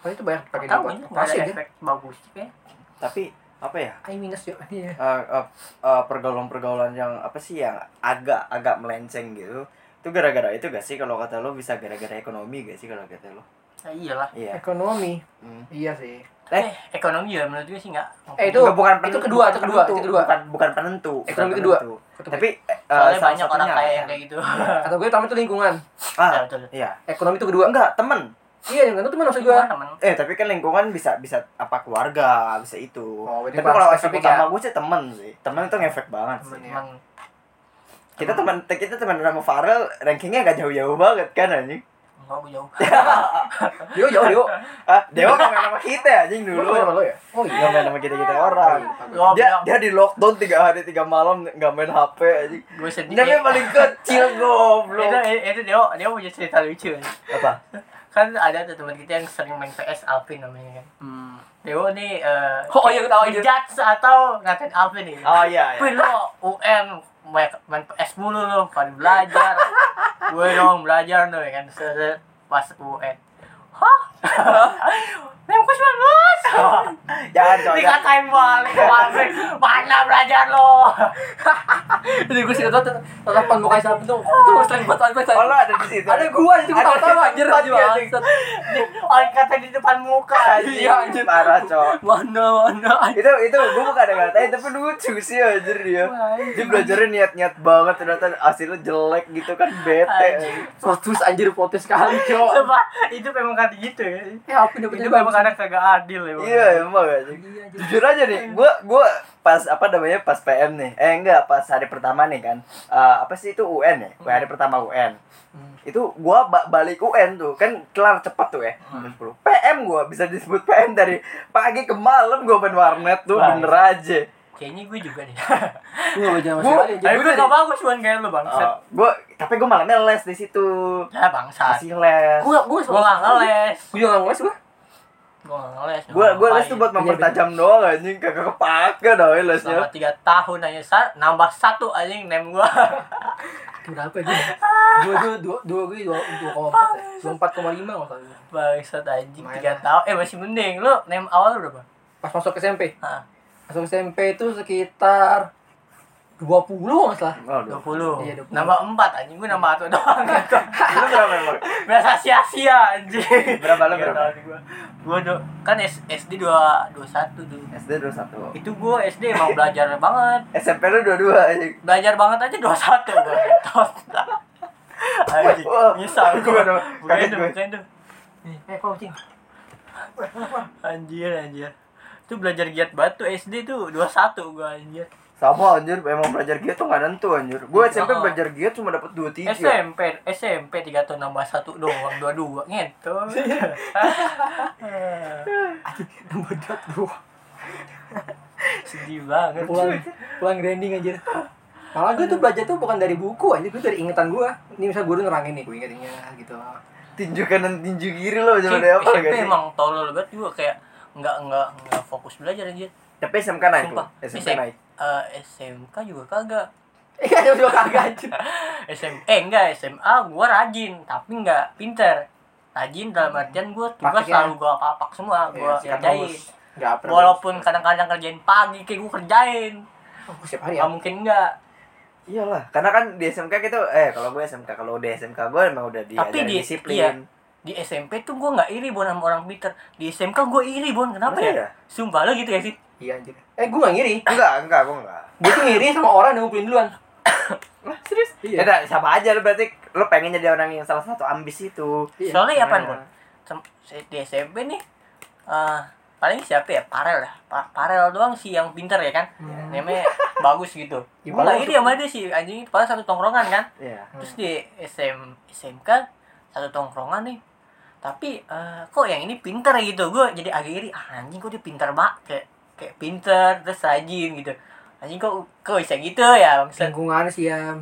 Oh itu banyak pakai Tahu ada Pasti aja. efek bagus kayak. tapi apa ya I minus yuk. Iya. eh, eh, eh, pergaulan-pergaulan yang apa sih yang agak agak melenceng gitu itu gara-gara itu gak sih kalau kata lo bisa gara-gara ekonomi gak sih kalau kata lo Ya iyalah. iya Ekonomi. Hmm. Iya sih. Eh, ekonomi ya menurut gue sih enggak. Eh, itu Enggak, bukan itu penentu, kedua, bukan itu kedua, penentu, itu kedua. bukan bukan penentu Ekonomi bukan kedua. penentu. Tapi eh, Soalnya banyak orang kaya ya. yang kayak gitu. kata gue pertama itu lingkungan. ah Ya, betul. iya Ekonomi itu kedua. enggak temen Iya, yang itu teman maksud gue. Gua temen. Eh tapi kan lingkungan bisa bisa apa keluarga bisa itu. Oh, tapi kalau efek spesifik utama ya? gue sih temen sih. Temen itu ngefek banget sih. Temen ya. Temen. Kita teman kita teman sama Farel rankingnya gak jauh-jauh banget kan anjing. enggak gue jauh Dio jauh Dio. ah Dewa nggak main sama kita anjing Lu dulu sama lo ya? Oh nggak main sama kita kita orang Gua dia bilang, dia di lockdown tiga hari tiga malam nggak main HP anjing gue sedih Namanya paling kecil [LAUGHS] itu goblok itu dia dia punya cerita lucu apa kan ada tuh teman kita yang sering main PS Alvin namanya kan. Hmm. Dewo nih eh Oh, iya, tahu aja. ngejudge atau ngatain Alvin nih. Oh iya iya. Wih lo UN main, PS mulu lo pada belajar. Gue dong belajar tuh ya kan pas UN hah [LAUGHS] Nem ku 19 jangan coy dikatain balik Alvin mana belajar lo. [LAUGHS] Jadi gue sih kata tatapan muka siapa tuh. Itu sering buat apa oh lo ada di situ? Ada gua itu gua Ada tahu di anjir anjir ya, orang kata di depan muka [LAUGHS] Iya, anjir. parah coy Mana mana itu itu gue bukan ada ngatain tapi lucu sih anjir dia. Dia belajarnya niat niat banget ternyata hasilnya jelek gitu kan bete. Protes anjir sekali, Cok. Sumpah, itu memang kata gitu ya. Eh, apa nih itu memang kadang kagak adil ya iya emang anjing Iya, jujur aja nih gue gue pas apa namanya pas PM nih. Eh enggak pas hari pertama nih kan. Eh, apa sih itu UN ya? Hari pertama UN Hmm. itu gua ba- balik UN tuh. Kan kelar cepet tuh ya. Jam 10 PM gua bisa disebut PM dari pagi ke malam gua main warnet tuh Bang. bener aja. Kayaknya gue juga deh. [LAUGHS] Gue gak sama Gua- sekali tapi gue gak bagus bukan kayak lu bang. Oh, gua tapi gua malamnya les di situ. Ya bangsat. Masih les. Gue gue gue gak ngeles. Gue juga gak ngeles gue. Gue gak ngeles gua gua les tuh buat Iya, mempertajam doang anjing. Kagak kepake dong lesnya. Selama tiga tahun aja sa nambah satu anjing nem gue Itu [LAUGHS] berapa ya gue? Dua dua dua dua gue dua dua koma empat. Dua empat koma lima bangsat anjing tiga tahun. Eh masih mending. Lu nem awal lu berapa? Pas masuk SMP. Hah, Masuk SMP itu sekitar dua puluh nggak salah. oh, dua puluh. Iya, 20. nambah empat anjing. Gue nambah satu doang gitu. Lu berapa? Emang biasa sia-sia anjing. Berapa lu, berapa? gua. Do- kan S- SD dua dua satu tuh. SD 21 itu gue SD emang belajar banget. SMP lu 22 anjing. Belajar banget aja dua satu gue tot anjing nyesal gue bukain kaget tuh gue. bukain tuh. Nih. Eh kok kucing? Anjir anjir. Itu belajar giat banget tuh SD tuh dua satu gue anjir sama anjir emang belajar giat tuh gak nentu anjir gue SMP Oh. belajar giat cuma dapet 23 SMP SMP tiga tahun nambah satu doang dua dua gitu Nomor dua dua. sedih banget Pulang pulang grinding anjir. Malah gue tuh belajar tuh bukan dari buku anjir, gue dari ingatan gue. Ini misal gue nerangin nih, gue inget-inget gitu. tinju kanan tinju kiri lo Sih, zaman dari apa SMP gak sih emang tolol banget juga kayak nggak nggak nggak fokus belajar aja tapi SMK naik sumpah lo SMK SM naik eh, SMK juga kagak [LAUGHS] Iya, dua kagak anjir. [LAUGHS] SM eh enggak SMA gua rajin tapi nggak pinter rajin dalam artian gua tugas Praktiknya. selalu gua papak semua gua Iya, siap kerjain walaupun kadang-kadang kerjain pagi kayak gua kerjain Oh, gue setiap hari ya. nggak mungkin enggak iyalah karena kan di SMK gitu eh kalau gue SMK kalau di SMK gue emang udah Tapi diajarin di- disiplin iya. di SMP tuh gua nggak iri bon sama orang pinter di SMK gua iri bon kenapa ya ya? sumpah lo gitu ya sih Iya anjir. Eh, gue gak ngiri. enggak enggak gue enggak. Gue tuh ngiri sama orang yang ngumpulin duluan. [COUGHS] Lah, serius? Iya. ya sama aja lo berarti. Lo pengen jadi orang yang salah satu ambis itu. Iya. soalnya apa bon Sem- di SMP nih eh paling siapa ya? Parel lah Pa- Parel doang sih yang pinter ya kan? Hmm. namanya bagus gitu. [LAUGHS] Ya, gue sama dia sih anjing padahal satu tongkrongan kan? Iya. Terus di SM SMK satu tongkrongan nih. Tapi eh, kok yang ini pinter ya gitu? Gue jadi agak iri ah, anjing kok dia pinter banget kayak kayak pinter terus rajin gitu. Anjing kok kok bisa gitu ya maksud lingkungan sih ya.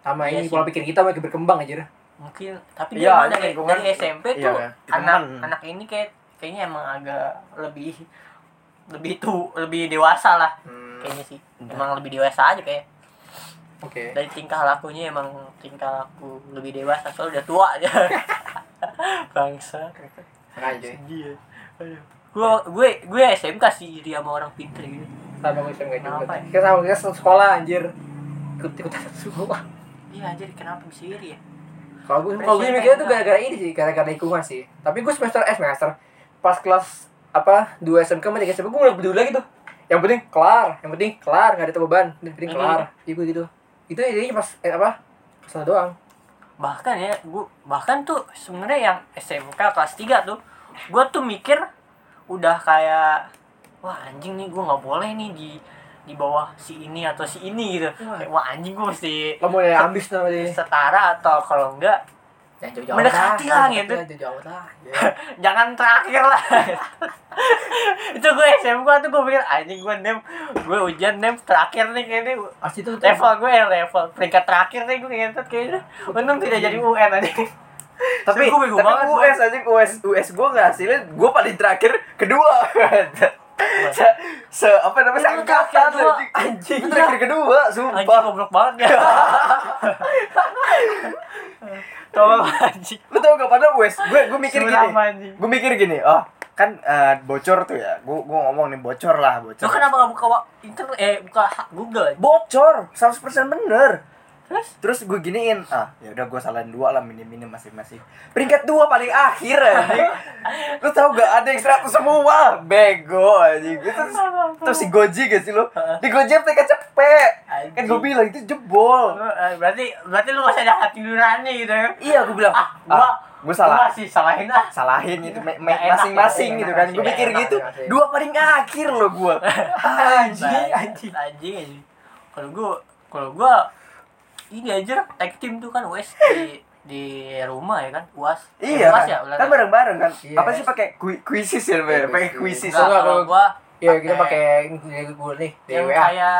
Sama Iya ini sih. pola pikir kita makin berkembang aja mungkin tapi Iya, dia ini dari, lingkungan- dari SMP iya, tuh kan. anak anak ini kayak kayaknya emang agak lebih lebih tuh lebih dewasa lah. Hmm, kayaknya sih. Emang lebih dewasa aja kayak. Oke. Dari tingkah lakunya emang tingkah laku lebih dewasa soalnya udah tua aja. [LAUGHS] Bangsa. Aja iya gue gue gue SMK sih iri sama orang pinter gitu. Sama gue SMK juga. Kenapa ya? kita sama kita sekolah anjir. Ikut ikutan sekolah. Iya anjir kenapa bisa iri ya? Kalau gue kalau gue mikirnya tuh gara-gara ini sih gara-gara lingkungan sih. Tapi gue semester eh semester pas kelas apa dua SMK sama tiga SMK gue udah peduli lagi tuh. Yang penting kelar yang penting kelar nggak ada beban yang penting Ini. kelar. Ibu gitu. Itu jadi pas eh, apa kelas doang. Bahkan ya gue bahkan tuh sebenarnya yang SMK kelas 3 tuh gue tuh mikir udah kayak wah anjing nih gue nggak boleh nih di di bawah si ini atau si ini gitu Wah. Kayak, wah anjing gue mesti mau yang ambis namanya setara atau kalau enggak Jangan jauh-jauh Mendekati lah, gitu. Jangan jauh-jauh lah. Ya. [LAUGHS] jangan terakhir lah [LAUGHS] itu gue SMK tuh gue pikir anjing gue nem gue ujian nem terakhir nih kayaknya Pas itu tuh level gue ya level peringkat terakhir nih gue ngentot kayaknya untung tidak jadi UN aja tapi Gue tapi banget, US aja US US gue nggak hasilnya gue paling terakhir kedua. Se, se apa namanya seangkatan kedua, anjing. Anjing. Terakhir kedua anjing sumpah goblok banget ya. [LAUGHS] Tolong anjing? Lu tau gak pada US gue gue mikir gini. anjing. gue mikir gini oh kan eh, bocor tuh ya. Gue gue ngomong nih bocor lah bocor. Lu kenapa gak buka internet? Eh buka Google bocor 100% bener terus? Terus gue giniin ah ya udah gue salahin dua lah minim minim masing masing peringkat dua paling akhir anjing. Lu tau gak ada yang seratus semua? Bego anjing. Itu terus, terus si goji gak sih lu? Di goji peringkat cepet. Kan gue bilang itu jebol. Eh, berarti berarti lu masih ada hati nurani gitu ya? Iya gue bilang ah gua gue salah. masih salahin ah salahin gitu Nggak enak, masing-masing gitu kan. gue enak, gitu dua paling akhir lo gue [LAUGHS] anjing anjing. anjing. Kalau gua kalau gua ini aja tag team tuh kan US di di rumah ya kan uas iya uas kan, ya kan bareng-bareng kan Iya. apa sih pakai kui- kuisis ya Be? pakai kuisis Enggak, Enggak, kalau gua Iya, kita pakai pakai ini gue nih, yang kayak iya,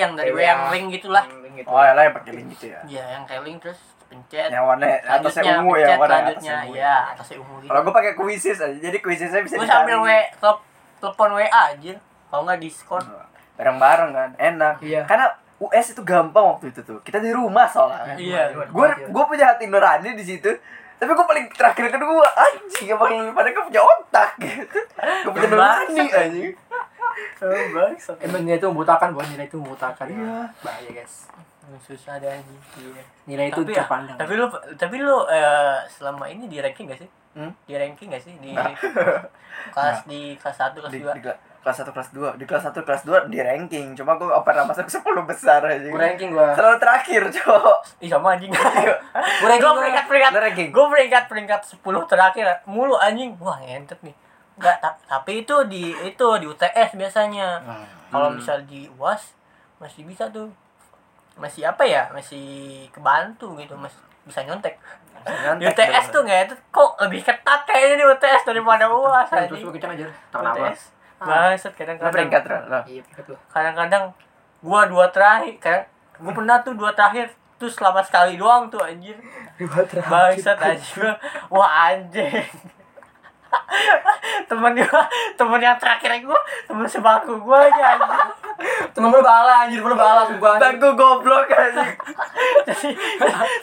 yang dari yang link gitulah gitu. oh ya lah yang pakai link gitu ya Iya, yang kayak link terus pencet. yang warna atasnya ungu ya warna lanjutnya atasnya iya, atasnya ungu gitu. kalau gue pakai kuisis aja jadi kuisisnya bisa Gue sambil W telepon WA aja. Kalau nggak Discord. bareng-bareng kan enak Iya. karena US itu gampang waktu itu tuh kita di rumah soalnya Iya. gue gue punya hati nurani di situ tapi gue paling terakhir kedua anjing emang lebih pada gue punya otak [LAUGHS] gitu gue punya nurani anjing Oh. Emang nilai itu membutakan, bukan nilai itu membutakan. Iya. Bahaya, guys. Susah deh anjing. Iya. Nilai itu Tapi, ya, terpandang. tapi lu tapi lu eh, selama ini di ranking gak sih? Hmm? Di ranking gak sih di [LAUGHS] kelas di kelas 1 kelas di, 2? di kela- kelas 1 kelas 2 di kelas 1 kelas 2 di ranking cuma gue gak pernah masuk 10 besar aja Gue ranking gua. selalu terakhir cowok Ih sama anjing. Gue Gue ranking gua. peringkat peringkat ranking? gue peringkat peringkat 10 terakhir mulu anjing. Wah, ngentet nih. Enggak, ta- tapi itu di itu di UTS biasanya. Kalau Hmm. misal di UAS masih bisa tuh. Masih apa ya? Masih kebantu gitu, Mas. Bisa nyontek. Di UTS tuh ngentet kok lebih ketat kayaknya di UTS daripada UAS Terus anjing. gue kencang aja. UTS. Bangsat kadang-kadang. peringkat? Lah. Iya, peringkat. Kadang-kadang gua dua terakhir, kadang gua pernah tuh dua terakhir tuh selama sekali doang tuh anjir. Dua terakhir. Bangsat anjir. Wah anjing. Temen gua, temen yang terakhir gua, temen sebangku gua aja anjing. Temen lu bala anjir, lu bala sumpah. Bangku goblok anjing Jadi,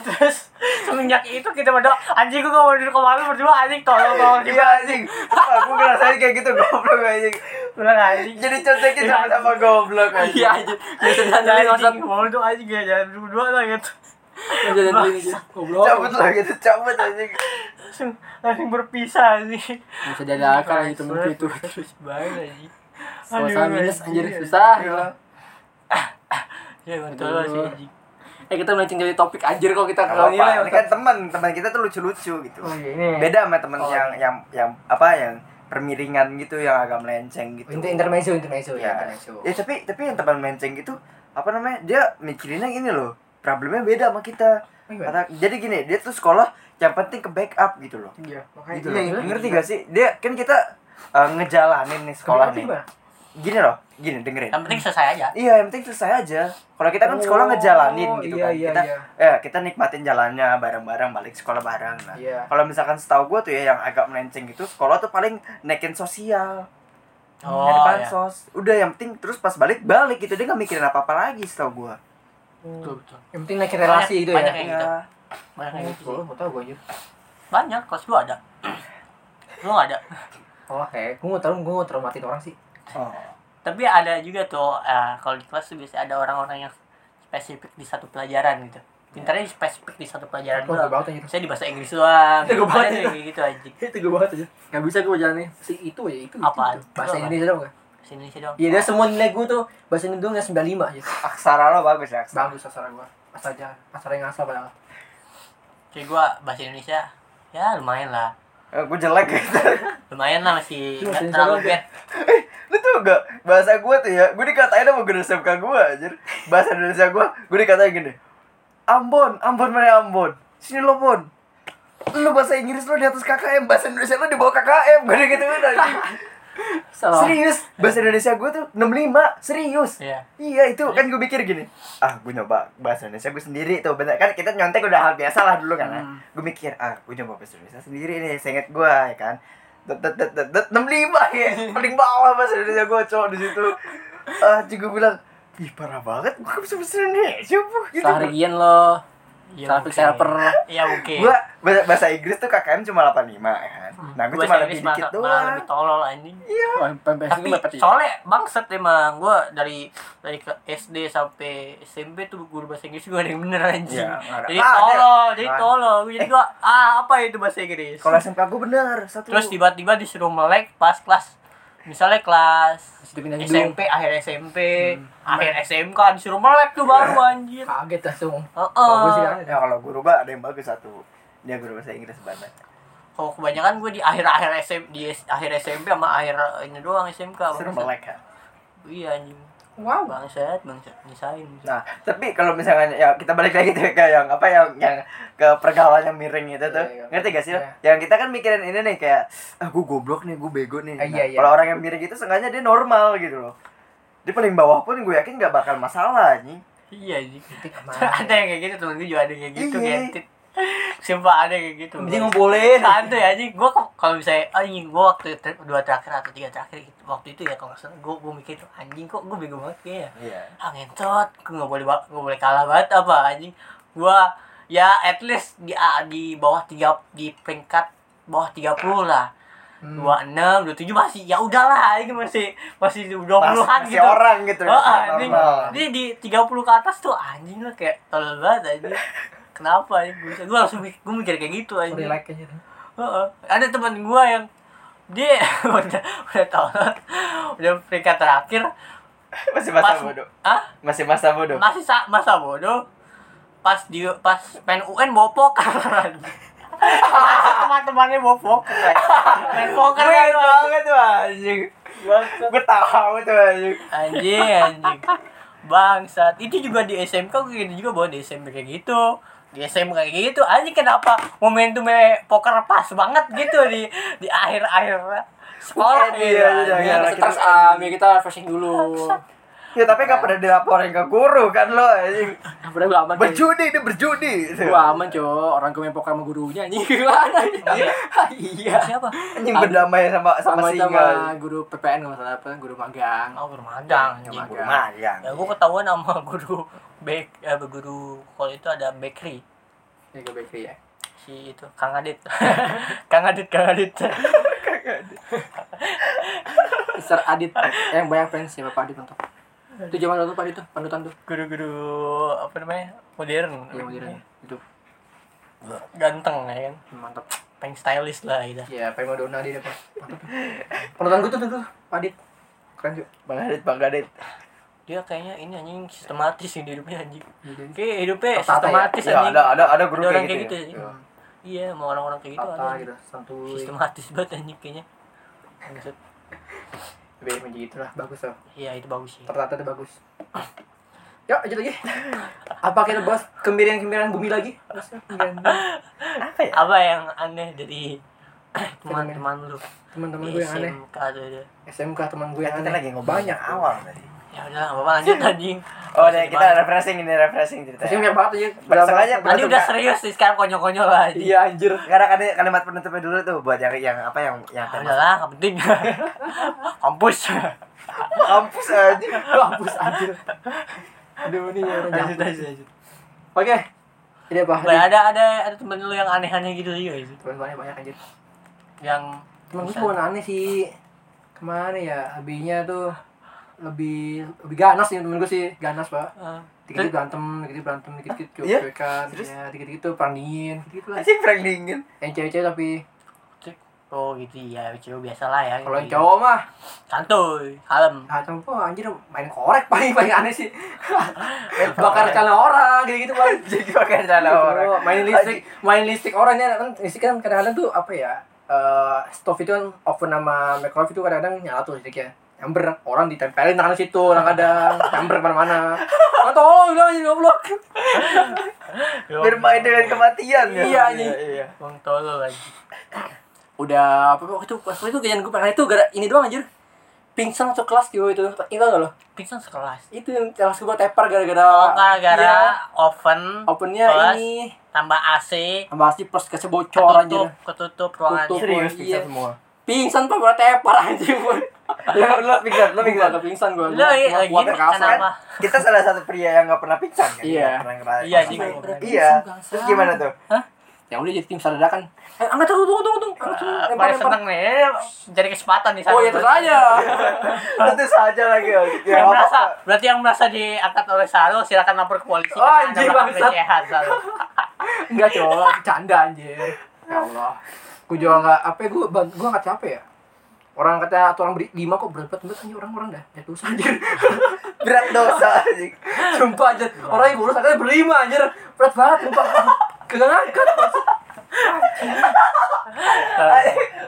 terus semenjak itu kita berdua anjing gua gak mau duduk sama lu berdua anjing tolong tolong di iya anjing aku ngerasain kayak gitu goblok anjing bilang anjing jadi contekin sama-sama goblok anjing Iya anjir. Biasa maksud. anjing mau duduk anjing ya berdua lah gitu. Goblok. cabut lah gitu cabut anjing langsung langsung berpisah anjing Bisa diadakan aja temen itu. terus banget anjing Suasana minus anjir Iya. susah. ya betul sih Eh kita melenceng dari topik anjir kok kita kalau ini kan teman teman kita tuh lucu-lucu gitu Oh iya ini. beda sama temen Oh. yang yang yang apa yang permiringan gitu yang agak melenceng gitu Inter intermezzo intermezzo ya, ya. intermezzo. ya tapi tapi yang teman melenceng gitu apa namanya dia mikirinnya gini loh problemnya beda sama kita Iya. Kata, jadi gini dia tuh sekolah yang penting ke backup gitu loh. Iya, makanya gitu iya, loh. iya. ngerti gak sih? Dia kan kita uh, ngejalanin nih sekolah nih. gini loh gini dengerin. Yang penting selesai aja. Iya yang penting selesai aja. Kalau kita kan sekolah Oh, ngejalanin gitu iya, kan. iya, kita iya. ya kita nikmatin jalannya bareng-bareng balik sekolah bareng. Nah Iya. kalau misalkan setahu gue tuh ya yang agak melenceng gitu sekolah tuh paling naikin sosial. Oh, dari iya. bansos. Udah yang penting terus pas balik balik gitu. Dia nggak mikirin apa apa lagi setahu gue betul betul Yang penting naikin relasi Banyak- gitu banyak ya. yang gitu. ya banyak yang gitu mau tahu gue aja. banyak kelas gua ada lu nggak ada Oh, kayak gue mau tahu gue mau traumatin orang sih. oh. tapi ada juga tuh eh, kalau di kelas tuh biasanya ada orang-orang yang spesifik di satu pelajaran gitu pintarnya spesifik di satu pelajaran Oh, gue doang banget aja. saya di bahasa Inggris doang Itu gue banget kayak gitu anjing [LAUGHS] Itu gue banget aja. Gak bisa gue jalannya. Si itu aja itu. Apaan? itu. Bahasa Itu apa? Indonesia dong gak? Bahasa Indonesia doang. Iya dia semua nilai gue tuh bahasa Indonesia nggak 95 aja. aksara lo bagus ya aksara. Bagus asal gue. Asal aja. Asal yang asal padahal. kayak gua bahasa Indonesia ya lumayan lah. Eh, gue jelek gitu [LAUGHS] lumayan lah masih nggak terlalu bad. lu tau gak bahasa gue tuh ya gue dikatain sama guru SMK gue anjir. Bahasa Indonesia gue gue dikatain gini. Ambon Ambon mana Ambon? Sini lo Bon lu bahasa Inggris lu di atas KKM bahasa Indonesia lu di bawah KKM gue gitu kan Salah. serius bahasa Indonesia gue tuh 65 serius Iya. iya itu kan gue mikir gini ah gue nyoba bahasa Indonesia gue sendiri tuh bener kan kita nyontek udah hal biasa lah dulu kan ya. Hmm. gue mikir ah gue nyoba bahasa Indonesia sendiri nih seinget gue ya kan det det det det det 65 ya paling bawah bahasa Indonesia gue cowok di situ ah juga bilang ih parah banget gue bisa bahasa Indonesia bu gitu Seharian lo. Iya, Traffic oke. server. Iya, oke. gue bahasa Inggris tuh KKM cuma 85 ya kan nah gue cuma lebih dikit malah- malah doang lebih tolol anjing. Wah, PMPS Tapi ya. soalnya bangsat emang gue dari dari ke SD sampai SMP tuh guru bahasa Inggris gue ada yang bener anjing. Iya, ada. jadi Ah, ada. tolol, jadi tolol. Jadi gue [LAUGHS] ah apa itu bahasa Inggris? kalau SMK gue bener satu Terus tiba-tiba disuruh melek pas kelas misalnya kelas. SMP, akhir SMP, akhir SMK disuruh melek tuh baru anjir. Kaget langsung. Heeh. Bagus sih kan. ya kalau guru bah ada yang bagus satu dia guru bahasa Inggris banget Kalau kebanyakan gue di akhir-akhir SMP di akhir SMP sama akhir ini doang SMK. seru melek kan Iya anjing. Wow. Bangsat, bangsat nisain. Nah, tapi kalau misalnya ya kita balik lagi tuh ke yang apa yang yang ke pergaulan yang miring itu tuh. Iya, iya. Ngerti gak sih? Iya. Yang kita kan mikirin ini nih kayak ah gue goblok nih, gue bego nih. Ah, Nah, iya, iya. Kalau orang yang miring itu sengaja dia normal gitu loh. Dia paling bawah pun gue yakin gak bakal masalah nih. Iya anjing. ke mana? [LAUGHS] ada yang kayak gitu temen gue juga ada yang kayak gitu Iya. Sumpah ada kayak gitu. Mending ngumpulin. Santai anjing. Gue kalau misalnya anjing gue waktu ter- dua terakhir atau tiga terakhir gitu, waktu itu ya kalau nggak salah gue mikir tuh anjing kok gue bego banget kayaknya. Iya. Ah ngentot, gue nggak boleh ba- nggak boleh kalah banget apa anjing. Gue ya at least di ah, di bawah tiga di peringkat bawah 30 lah. Hmm. dua enam dua tujuh masih ya udahlah ini masih masih dua puluhan masih gitu orang gitu ya, oh, masih anjing dia di tiga puluh ke atas tuh anjing lah kayak tolol banget anjing [LAUGHS] kenapa ya? Gue gue langsung gue mikir kayak gitu anjing. Relax aja. Heeh. ada teman gue yang dia [LAUGHS] udah udah tolol udah peringkat terakhir. Masih masa pas bodoh. ah Masih masa bodoh. masih sa- masa bodoh. Pas di pas main UN bawa poker teman-temannya bawa poker main poker kan, banget tuh anjing. Gue tahu tuh anjing. anjing anjing. Bangsat. Itu juga di SMK gue gitu juga bawa di SMP kayak gitu di SMK kayak gitu anjing kenapa momentumnya poker pas banget gitu di di akhir akhir sekolah Iya, gitu, iya, anjing. iya, Ya, iya. kita am, ya kita refreshing dulu. Ya tapi gak pernah dilaporin ke guru kan lo anjing. Udah gua aman. Berjudi dia berjudi. Gua aman, Cok. Orang gue main poker sama gurunya anjing [LAUGHS] gimana? Iya. siapa Anjing berdamai sama sama, Sama singa. sama guru PPN enggak masalah apa, guru magang. oh Iya, anjing Guru magang. ya gue ketahuan sama guru bake eh guru kalau itu ada bakery Ya gue bakery ya. si itu Kang Adit [LAUGHS] Kang Adit Kang Adit [LAUGHS] Mr. Adit yang banyak fans ya Bapak Adit untuk. Itu zaman dulu Pak Adit tuh, panutan tuh. guru-guru apa namanya modern Iya modern. Itu ganteng ya kan mantap. paling stylish lah gitu Ya, prima donna di depan. Mantap. Panutan gue tuh tuh, tuh, Pak Adit. Keren juga. Bang Adit, Bang Adit. Dia kayaknya ini anjing sistematis sih hidupnya anjing Iya, kayak hidupnya Tertata ya? sistematis Ya, anjing ada ada ada Ada orang kayak kayak gitu. gitu ya. ya? Iya. iya mau orang-orang kayak gitu Tata ada gitu, santuy. sistematis banget anjing kayaknya Maksud, Lebih begitu lah, bagus loh. iya itu bagus sih Tertata tuh bagus. [COUGHS] Yuk, lanjut lagi. Apa kita bahas kemirian-kemirian bumi lagi? Bumi. [LAUGHS] Apa ya? apa yang aneh dari [COUGHS] teman-teman lu Teman-teman gue yang aneh. SMK tuh SMK teman gue yang Kita aneh. lagi ngobrol banyak awal tadi. Ya udah nggak apa-apa lanjut [LAUGHS] anjing Oh, nih kita refreshing ini refreshing cerita. Pasti banyak banget aja. Sengaja tadi udah serius sih sekarang konyol-konyol lah anjing Iya anjir. Sekarang ada kalimat penutupnya dulu tuh buat yang yang apa yang yang Ya tema udahlah nggak penting [LAUGHS] kampus kampus aja. [LAUGHS] Kampus anjir. Aduh ini orang lanjut jatuh. lanjut lanjut Oke. Ini apa? Ada ada ada temen lu yang aneh-aneh gitu juga itu Teman banyak banyak anjir. yang Temen gue aneh sih. Ke mana ya? Lebihnya tuh lebih lebih ganas sih temen gue sih ganas pak. Eh, dikit berantem dikit berantem dikit dikit Iya? cuekan Serius? ya dikit dikit tuh perang dingin. Gitu lah. Anjing prank dingin. yang cewek-cewek tapi oh gitu ya cewek biasa lah ya kalau yang gitu. cowok mah santuy kalem. Ah cowok anjir main korek paling paling aneh sih. [LAUGHS] [LAUGHS] Bakar celana orang gitu gitu paling Jadi pakai celana orang. Bro, main listrik main listrik orangnya kan listrik kan kadang-kadang tuh apa ya eh stove itu kan oven sama microwave itu kadang-kadang nyala tuh listriknya nyamber orang ditempelin tangan situ kadang-kadang nyamber ke mana-mana nggak tolong bilang aja goblok bermain dengan kematian ya Iya, anjing. iya Bang tolol lagi. udah apa waktu itu pas itu kejadian gue pengen itu gara ini doang anjir pingsan masuk kelas gitu itu itu gak lo Pingsan sekelas. itu yang kelas gue tepar gara-gara Oh, gara-gara Iya, oven opennya Plus. ini tambah AC tambah sih plus kasih bocor ketutup ketutup ruangannya. Tutup. serius Iya. pingsan semua pingsan pak gue tepar anjir gue lo lo pingsan lo pingsan gak pingsan gue Lo iya, gua kenapa? kita salah satu pria yang nggak pernah pingsan kan Iya. Nggak. Iya, iya terus gimana tuh Hah? Ya udah jadi tim dadakan. Eh, angkat tunggu tunggu tunggu tunggu. Ah, Lempar, lempar. seneng nih, eh, jadi kesempatan di sana. Oh, ya terus aja. [LAUGHS] tentu saja lagi ya yang merasa, berarti yang merasa diangkat oleh Saro silakan lapor ke polisi. Oh, melakukan bangsat. Saro. Enggak, cowok, bercanda anjir. Ya Allah. Gue juga enggak apa gue gue enggak capek ya. Orang kata atau orang beri lima kok berat banget anjir orang-orang dah. Ya dosa anjir. [LAUGHS] berat dosa anjing Sumpah anjir. Orang yang ngurus katanya berlima anjir. Berat banget sumpah. Kagak ngangkat.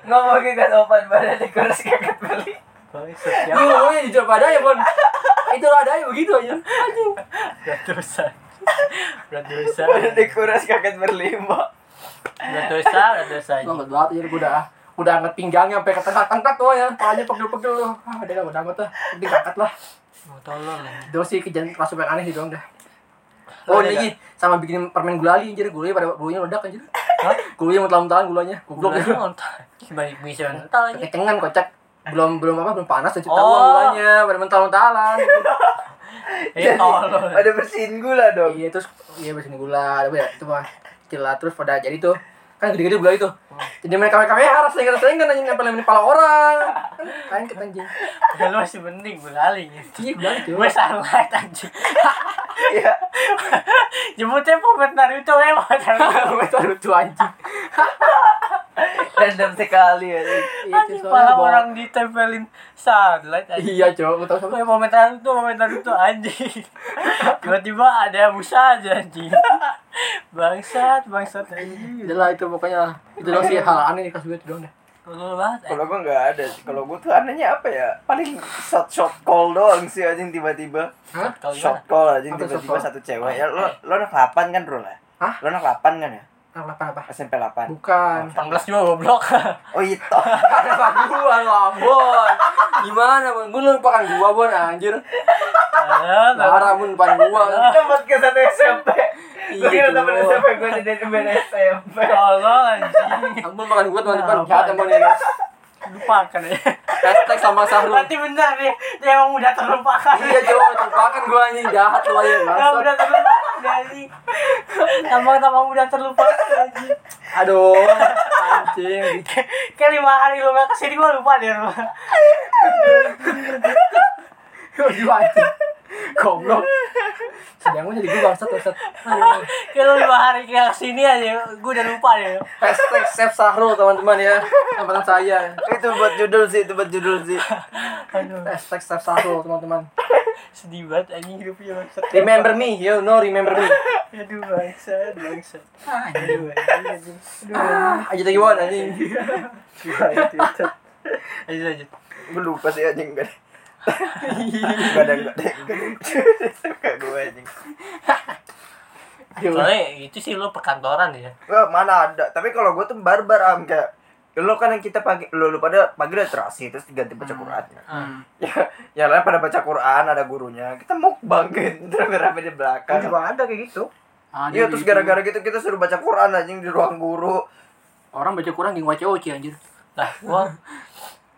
ngomongin kan opan badan di kursi kaget beli ngomongnya jujur pada ya, Bon. Itu adanya begitu aja. Anjing. Berat dosa. Berat dosa. badan di kursi kaget berlima Berat dosa, berat dosa. Gue angkat banget anjir gue udah udah angkat pinggangnya sampai ke tengah-tengah tuh ya. Palanya pegel-pegel tuh. Ah, udah lah, udah angkat lah. Penting angkat lah. Mau tolong ya. Itu sih kejadian kelas yang aneh sih dong dah. Oh Ada ini sama bikin permen gulali anjir, gulanya pada gulanya meledak anjir. Hah? Gulanya mentah-mentahan gulanya. Goblok. Gulanya mentah. Gimana bisa mentah lagi? Kecengan kocak. Belum belum apa belum panas dan Oh. gulanya pada mentah-mentahan. Eh, [LAUGHS] tolong. ada bersihin gula dong iya terus iya bersihin gula, apa ya? Itu mah kecil lah terus pada jadi tuh kan gede-gede gula itu. Jadi mereka mereka harus sehingga sehingga nanya nempel di kepala orang. Kan kita anjing. Ya lu masih mending berlari gitu. Iya gulali tuh. Gue sunlight anjing. iya Jemputnya pemain Naruto memang Naruto. Itu anjing. Random sekali Anjing Itu soalnya orang ditempelin sunlight anjing. Iya, cowok, tahu sama Gue pemain Naruto, pemain Naruto anjing. Tiba-tiba ada Musa aja anjing. Bangsat, bangsat anjing. Udah lah itu pokoknya itu dong sih hal aneh di kelas gue itu dong deh. Kalau gua nggak ada sih. Kalau gua tuh anehnya apa ya? Paling shot shot call doang sih anjing tiba-tiba. Shot call anjing tiba-tiba satu cewek. Ya lo lo anak 8 kan bro lah? Hah? lo anak 8 kan ya Apa apa apa? SMP 8 Bukan. 18 juga goblok. [LAUGHS] oh itu Apa gua Lambon. Gimana, Bon? Gua lupakan gua, Bon, anjir. Ah, Parah, Bon, lupakan gua. kita buat ke satu SMP Iya, gue temen SMP gue jadi temen SMP Tolol anjing. Ampun makan gua teman-teman. Nah, Jahat Bon ini. Lupakan ya. Hashtag sama Sahrul. Berarti benar nih, dia emang udah terlupakan. Iya, cowok, lupakan gua anjing jahat aja, Ya bangsat. udah terlupakan anjing. Tambah-tambah udah terlupakan anjing. Aduh, anjing. Kayak lima hari lu gak ke sini gua lupa deh lu. Aduh, anjing. Goblok. Sedang gua jadi gua bangsat, bangsat. Lu lima hari gak ke sini aja, gua udah lupa deh. Hashtag save Sahrul, teman-teman ya. Teman saya. itu buat judul sih itu buat judul sih Aduh, Hashtag save Sahrul, teman-teman. sedih banget anjing hidupnya bangsat. Remember me, you know remember me. Aduh, bangsat, bangsat. Anjing. Aduh, anjing, anjing. Aduh, Aja lagi Bon, anjing. Lanjut, lanjut. gue lupa sih anjing gak [LAUGHS] ada suka gue anjing. Soalnya itu sih lu perkantoran ya. Wah, mana ada. Tapi kalau gue tuh barbar am. Kayak lo kan yang kita pagi lo lu pada pagi udah terasi terus diganti baca Quran Hmm. ya ya lain pada baca Quran ada gurunya. Kita mau bangkit [LAUGHS] terus rame di belakang. Juga ada kayak gitu. iya terus gara-gara gitu kita suruh baca Quran anjing di ruang guru. Orang baca kurang di waca oci anjir. Nah, gua [LAUGHS]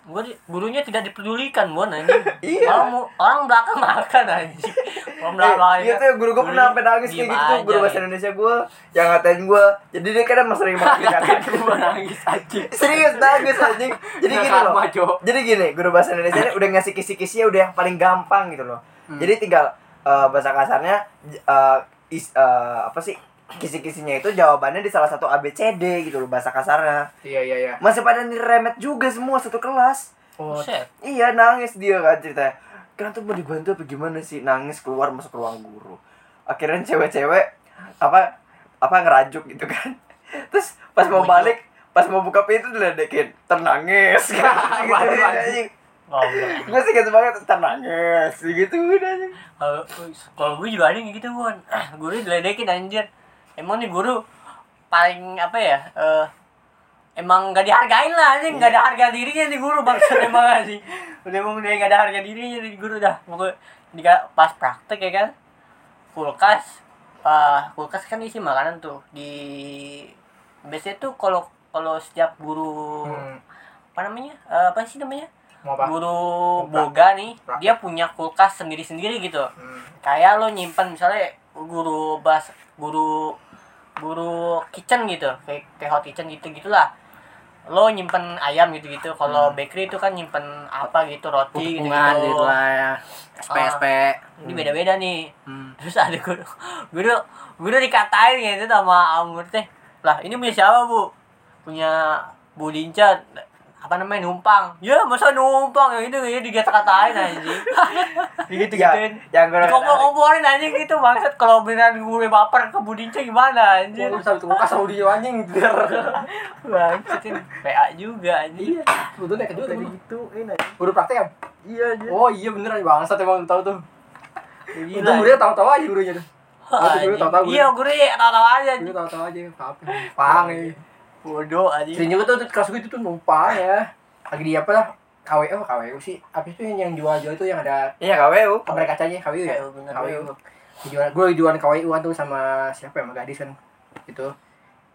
di- gurunya tidak dipedulikan, Bon anjing. [LAUGHS] Iya. Orang mu- orang belakang makan anjing. Orang belakang Eh, iya tuh guru gue pernah sampai nangis kayak gitu tuh guru bahasa ya. Indonesia gue yang ngatain gue jadi dia kadang mas sering banget [LAUGHS] ngatain Gua nangis anjing. serius nangis anjing jadi gini loh jadi gini guru bahasa Indonesia [LAUGHS] udah ngasih kisi-kisinya udah yang paling gampang gitu loh Hmm. jadi tinggal eh, bahasa kasarnya eh, is, eh, apa sih kisi-kisinya itu jawabannya di salah satu ABCD gitu loh bahasa kasarnya. Iya iya iya. masih pada niremet juga semua satu kelas. Oh, iya nangis dia kan ceritanya. Kan tuh mau dibantu apa gimana sih? Nangis keluar masuk ruang guru. Akhirnya cewek-cewek apa apa ngerajuk gitu kan. [LAUGHS] Terus pas mau balik pas mau buka pintu diledekin ternangis. [LAUGHS] Kan [LAUGHS] gitu, Baru, anjing. anjing. Goblok. gue sih gitu banget ntar nangis gitu [CLEARS THROAT] udah. Kalau gue juga ada yang gitu gue guru diledekin anjir emang nih guru paling apa ya eh emang gak dihargain lah anjing. Gak ada harga dirinya nih guru. Bangsa [LAUGHS] emang anjing. Udah emang udah gak ada harga dirinya nih guru dah. Pokoknya jika pas praktek ya kan. Kulkas eh kulkas kan isi makanan tuh. Di biasanya tuh kalau kalau setiap guru Hmm. apa namanya Eh, apa sih namanya? Mau apa? guru Pra- boga nih dia punya kulkas sendiri sendiri gitu. Hmm. kayak lo nyimpan misalnya guru bas guru guru kitchen gitu kayak kayak hot kitchen gitu gitulah lo nyimpen ayam gitu gitu kalau bakery itu kan nyimpen apa gitu roti gitu gitu gitu lah ya. SP Ah. SP. ini beda beda nih Hmm. terus ada guru guru guru dikatain gitu sama amur teh lah ini punya siapa bu punya bu Dinca apa namanya numpang ya masa numpang yang itu ya dikata-katain anjing [LAUGHS] digitu Ya, gituin yang gue dikompor-komporin anjing gitu bangsat kalau beneran gue baper ke Bu Dinca gimana anjir Lu sampai tukang kasar dia anjing. [LAUGHS] bangsatin PA juga anjing Iya. Sebetulnya kedua tadi gituin aja Guru praktek ya? iya aja Oh iya bener aja bangsat emang tahu tuh. Untung gurunya tahu-tahu aja gurunya tuh. Itu anjing. tahu-tahu iya guru ya tahu-tahu aja Guru tahu-tahu aja apa. Pang ya. Bodoh anjing Sering juga tuh kelas gue itu tuh numpang ya. Lagi di apa lah? KWO, KWO sih. Apa itu yang yang jual-jual itu yang ada iya KWU kamera kacanya KWO ya? Jualan, gue jualan KWO tuh sama siapa ya? Sama gadis kan. Gitu.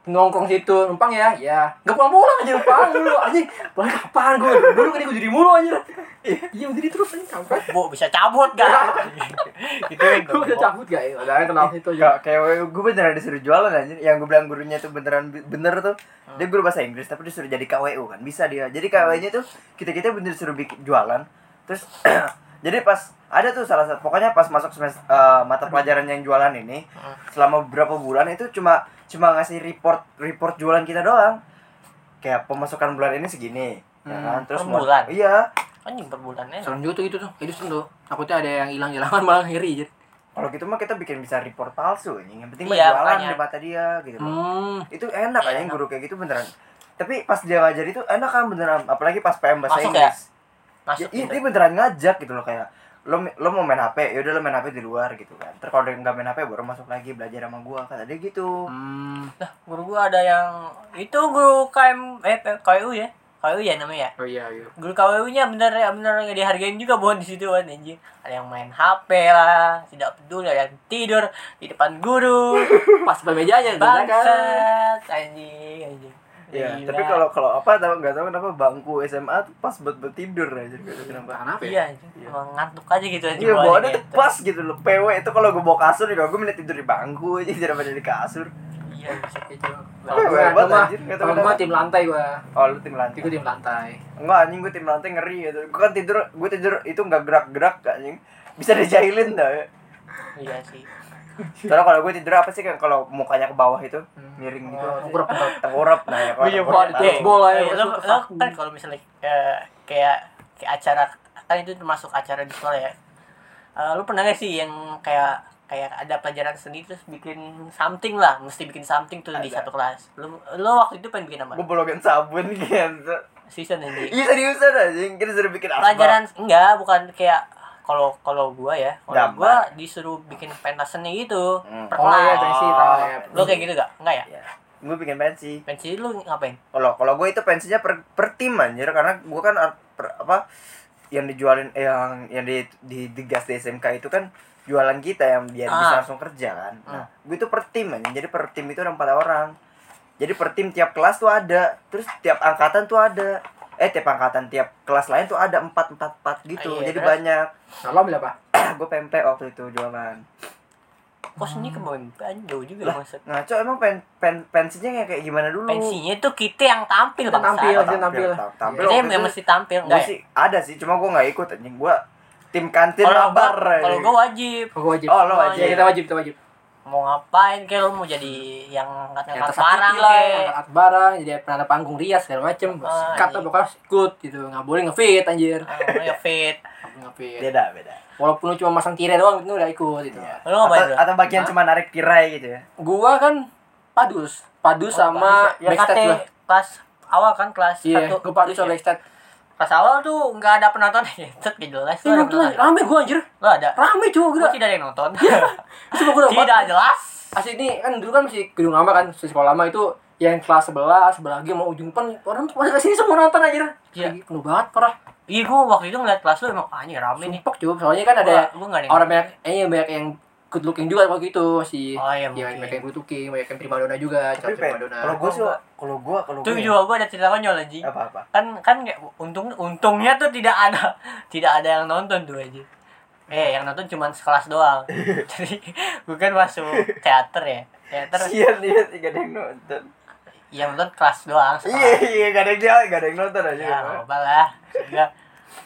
Nongkrong situ, numpang ya? Ya. Gak pulang-pulang aja numpang dulu. Anjing, pulang kapan gue? Dulu kan gue jadi mulu aja. Iya, jadi terus anjing kampret. bu bisa cabut gak [LAUGHS] gitu kan Gue udah cabut gak ya? Udah tenang situ aja. Kayak KWU gue beneran disuruh jualan anjir Yang gue bilang gurunya tuh beneran bener tuh Dia guru bahasa Inggris tapi disuruh jadi KWU kan Bisa dia Jadi KWU-nya tuh kita-kita bener disuruh bikin jualan Terus [CLEARS THROAT] Jadi pas ada tuh salah satu pokoknya pas masuk semester eh, mata pelajaran yang jualan ini Hmm. selama beberapa bulan itu cuma cuma ngasih report report jualan kita doang kayak pemasukan bulan ini segini ya Hmm, kan terus per mau- bulan? iya anjing per bulannya Serem juga tuh gitu tuh. Itu serem tuh. Takutnya ada yang hilang-hilangan [LAUGHS] malah ngiri aja. kalau gitu mah kita bikin bisa report palsu anjing yang penting mah Iya, jualan di mata dia gitu. Hmm. itu enak Iya, aja enak. guru kayak gitu beneran tapi pas dia ngajar itu enak kan beneran apalagi pas PM bahasa Masuk Inggris masuk Ya, iya, gitu. dia beneran ngajak gitu loh kayak lo lo mau main HP ya udah lo main HP di luar gitu kan terus kalau nggak main HP baru masuk lagi belajar sama gua kata dia gitu Hmm. Lah, guru gua ada yang itu guru KM eh KU ya. KU ya namanya ya. Oh iya, iya. Guru KU-nya bener bener nggak dihargain juga buat di situ kan anjing. Ada yang main HP lah, tidak peduli, ada yang tidur di depan guru. [LAUGHS] Pas pemejanya tuh kan. Bangsat anjing anjing. Iya, tapi kalau kalau apa tahu nggak tahu kenapa bangku SMA tuh pas buat buat tidur aja gitu kenapa. Kenapa ya? iya. Emang ngantuk aja gitu anjing. Iya, bawaannya tuh gitu. pas gitu loh. PW itu kalau gue bawa kasur juga gue mending tidur di bangku aja daripada di kasur. Iya, bisa Itu. Tapi Kalau gua hebat, mah, anjir, nggak tahu kalau gua kenapa. tim lantai gua. Oh, lu tim lantai. Itu tim lantai. Enggak anjing gue tim lantai ngeri gitu. Gue kan tidur, gue tidur itu nggak gerak-gerak anjing. Bisa dijailin dah. Ya. Iya sih. Soalnya kalau gue tidur apa sih kan kalau mukanya ke bawah itu Hmm. miring gitu. Oh, tengkurap, tengkurap. Nah ya kalau Iya, bola ya, Eh, lo, kan kalau misalnya eh, kayak kayak acara kan itu termasuk acara di sekolah ya. Eh, lu pernah gak sih yang kayak kayak ada pelajaran seni terus bikin something lah, mesti bikin something tuh di Ada. satu kelas. Lu lo waktu itu pengen bikin apa? Gue bolongin sabun [LAUGHS] gitu. Season ini. Iya seriusan anjing. Kita suruh bikin asbak. Pelajaran enggak, bukan kayak kalau kalau gua ya, kalau gua disuruh bikin pentas seni gitu. Hmm. Per Oh iya, pensi tahu ya. Lo kayak gitu gak? Enggak ya? Ya. Gue bikin pensi. Pensi lu ngapain? Kalau kalau gue itu pensinya per, per tim anjir karena gue kan per, apa yang dijualin eh, yang yang di di digas di SMK itu kan jualan kita yang biar Ah. bisa langsung kerja kan. Nah, gue itu per tim anjing. Jadi per tim itu ada empat orang. Jadi per tim tiap kelas tuh ada. Terus tiap angkatan tuh ada. Eh tiap angkatan tiap kelas lain tuh ada empat empat empat gitu. Ah, iya, Jadi terus? banyak. Nah, lo ambil apa? gue PMP waktu itu jualan. Kok seni ke pemimpinan jauh juga Lah, maksud. Ngaco emang pen, pen pensinya kayak kayak gimana dulu? Pensinya tuh kita yang tampil Kita tampil. Oh, tampil. tam- tampil. Kita waktu yang mesti tampil Gue enggak ya? sih ada sih, cuma gue nggak ikut anjing. Gue tim kantin Kalau kalau anjing. gua wajib Oh, gua wajib. Oh, lo wajib. Iya, kita wajib, kita wajib. Mau ngapain kayak lu mau jadi yang angkat Ya, angkat tersakiti barang lah, kayak angkat barang, jadi penanda panggung rias segala macem. Ah, Sikat lah pokoknya ikut gitu. Nggak boleh ngefit anjir. Ya fit. [LAUGHS] Nggak boleh ngefit. Beda, beda. Walaupun lu cuma masang tirai doang itu udah ikut gitu. Iya. Lu ngapain Atau, atau bagian Hah? cuma narik tirai gitu ya. Gua kan padus, padus Oh, sama ya. backstage kate gua. kelas awal kan kelas Iya, satu gua padus ya? sama backstage. Pas awal tuh nggak ada penonton [LAUGHS] Ngentot gak jelas ada nonton rame gua anjir. Lo ada Rame coba Gue tidak ada yang nonton [LAUGHS] Coba gua. Tidak jelas Asli ini kan dulu kan masih gedung lama kan, sekolah lama itu yang kelas sebelah, sebelah lagi mau ujung depan orang tuh pada ke sini semua nonton anjir. Iya. Penuh banget parah. Iya gue waktu itu ngeliat kelas lu emang ah, ini rame nih Sumpah coba soalnya kan ada Gua- gua orang banyak eh banyak yang good looking juga waktu itu si Oh, iya, ya, mungkin. banyak yang good looking banyak yang primadona juga tapi kalau gue sih kalau gue kalau Tuh gue juga gue ada cerita konyol anjing. Apa apa? Kan kan kayak untung untungnya tuh tidak ada [LAUGHS] tidak ada yang nonton tuh aja eh yang nonton cuma sekelas doang. [LAUGHS] Jadi gue kan masuk teater ya. Teater sian dia tidak ada yang nonton. Yang nonton kelas doang iya iya gak ada yang dia gak ada yang nonton aja ya apa lah.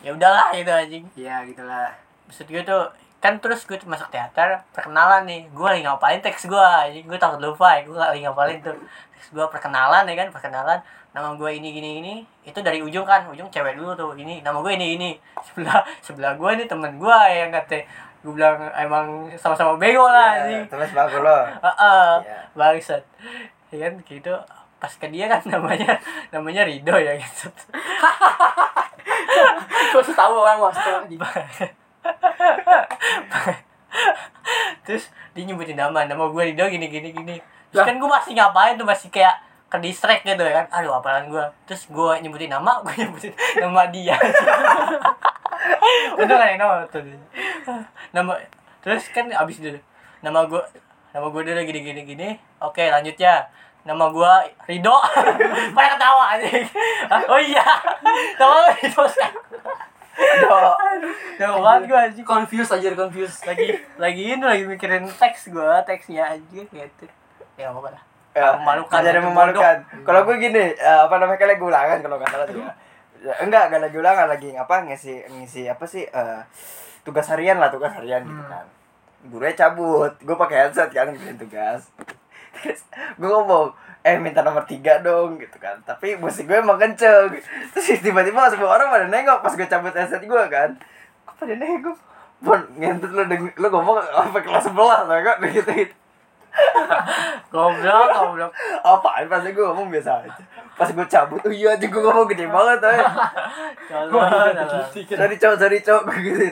Ya udahlah itu anjing. Iya gitulah. Maksud gue tuh kan terus gue masuk teater perkenalan nih. Gue lagi ngapalin teks gue anjing gue takut lupa ya gue lagi ngapalin tuh? Teks gue perkenalan ya kan perkenalan. Nama gue ini gini ini itu dari ujung kan ujung cewek dulu tuh. Ini nama gue ini ini. [LAUGHS] Sebelah sebelah gue nih temen gue yang kata gue bilang emang sama-sama bego lah Iya, anjing. terus bagus lo. Heeh, Iya. bangsat. Ya kan gitu. Pas ke dia kan [LAUGHS] namanya namanya Rido ya gitu. Gue sih tahu orang mas tuh [LAUGHS] terus dia nyebutin nama nama gue Rido gini gini gini. Terus kan gue masih ngapain tuh masih kayak ke distract gitu ya kan. Aduh apalan gue terus gue nyebutin nama gue nyebutin [LAUGHS] nama dia. Udah kan nama tuh nama terus kan abis itu nama gue nama gue dulu gini gini gini. Oke lanjut ya. Nama gue Rido. [LAUGHS] Pada ketawa aja oh iya. Nama Rido sekarang Nama banget gue anjing confused aja confused lagi lagi ini lagi mikirin teks gua teksnya aja gitu ya apa lah Ya, Memalukan, jadi memalukan. Kalau gue gini, eh, apa namanya kayak ulangan kalau nggak salah tuh. Ya, enggak, enggak lagi ulangan lagi apa ngisi ngisi apa sih eh, tugas harian lah tugas harian gitu Hmm. kan. Gurunya cabut, gue pakai headset kan ngerjain tugas. [LAUGHS] Terus gue ngomong, eh minta nomor tiga dong gitu kan. Tapi musik gue emang kenceng. Terus tiba-tiba semua orang pada nengok pas gue cabut headset gue kan. Kok pada nengok? Bon, ngentut lu, deng- lu ngomong apa kelas sebelah lah kok gitu gitu. goblok goblok apaan pas gue ngomong biasa aja pas gue cabut oh iya aja gue ngomong gede banget eh sorry cowok sorry cowok gue gitu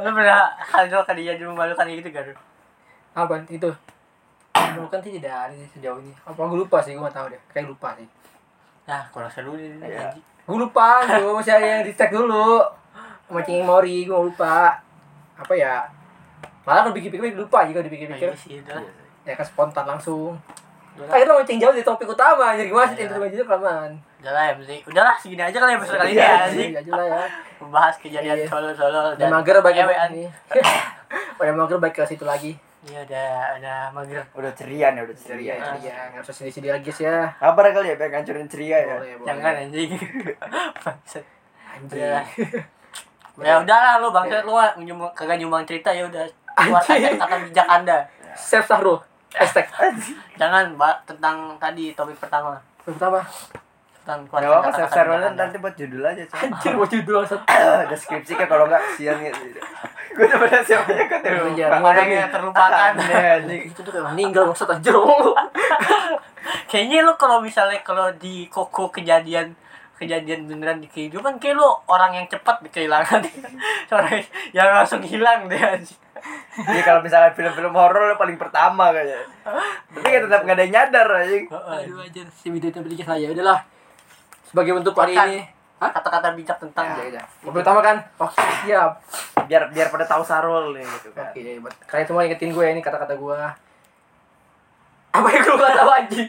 lu pernah hal itu kejadian memalukan gitu gak lu apa itu bukan sih tidak ada sejauh ini. Apa gue lupa sih gue gak tahu deh. Kayak lupa sih. Nah kurang seru nih Iya. anjing. gue lupa gue [LAUGHS] masih ada yang di tag dulu mancing mori gue lupa. Apa ya? Malah kalau pikir-pikir lupa juga Nah, dipikir-pikir iya sih itu lah ya kan spontan langsung. Lah. akhirnya mancing jauh dari topik utama jadi gimana sih Iya. itu itu kelamaan? Udah lah ya mesti udah lah segini aja kali episode kali ini Iya, ya Jadi anjing. aja lah ya. Membahas kejadian Iya. solo solo udah mager baik ini udah [LAUGHS] mager baik ke situ lagi iya udah udah mager. Udah ceria nih udah ceria ceria ceria nggak usah sedih-sedih lagi guys ya. Kabar kali ya pengen ngancurin ceria ya? Boleh boleh. Jangan anjing. Bangsat. anjing. Udah. ya udahlah lu bangsa lu nyumbang kagak nyumbang cerita ya udah. Keluarkan kata bijak anda. [LAUGHS] Chef Sahrul hashtag. Jangan mbak tentang tadi topik pertama. Pertama tentang Gak apa-apa, Anda. nanti buat judul aja coy. anjir mau judul [LAUGHS] Deskripsi kan kalau enggak sian gitu Gue udah pada siapnya kan orang yang terlupakan. [LAUGHS] Itu tuh kayak meninggal maksud anjir [LAUGHS] kayaknya lu kalau misalnya kalau di koko kejadian kejadian beneran di kehidupan kayak lu orang yang cepat kehilangan. Orang yang langsung hilang deh. Iya kalau misalnya film-film horor lo paling pertama kayaknya. Tapi kan tetap gak ada yang nyadar anjing. Aduh anjir si video itu beli saya udahlah sebagai bentuk hari ini kata-kata bijak tentang Ya, ya. Yang pertama kan, oke siap. Biar biar pada tahu Sarul nih gitu kan Oke, buat kalian semua ingetin gue ini kata-kata gue. Apa yang gue tahu anjing?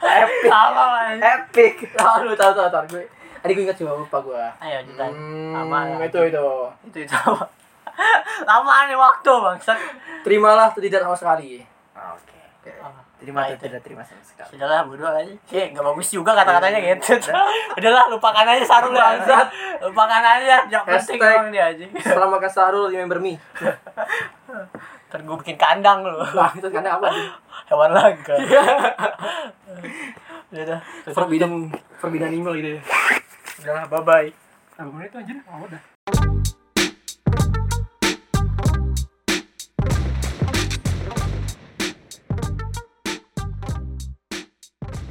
Epic Sama. Epic Tahu tahu tahu tahu gue. Tadi gue ingat cuma lupa gue. ayo jutaan Hmm, Sama. itu itu. itu itu [LAUGHS] apa lama nih waktu bangsat Terimalah tidak sama sekali. Ah, Oke Oke. Terima Nah, atau itu. tidak terima sama sekali Sudahlah bodo aja. Eh, gak bagus juga kata-katanya gitu. [LAUGHS] Udahlah, lupakan aja Sarul bangsat. Lupakan aja, jangan penting emang dia aja. Selamat makan Sarul, remember me. [LAUGHS] Ntar gue bikin kandang lu. Wah, itu karena apa? anjing? Hewan laga. [LAUGHS] Udah, Forbidden, forbidden animal gitu. ya. Udahlah, bye-bye. Berapa menit tuh anjir? Oh, udah.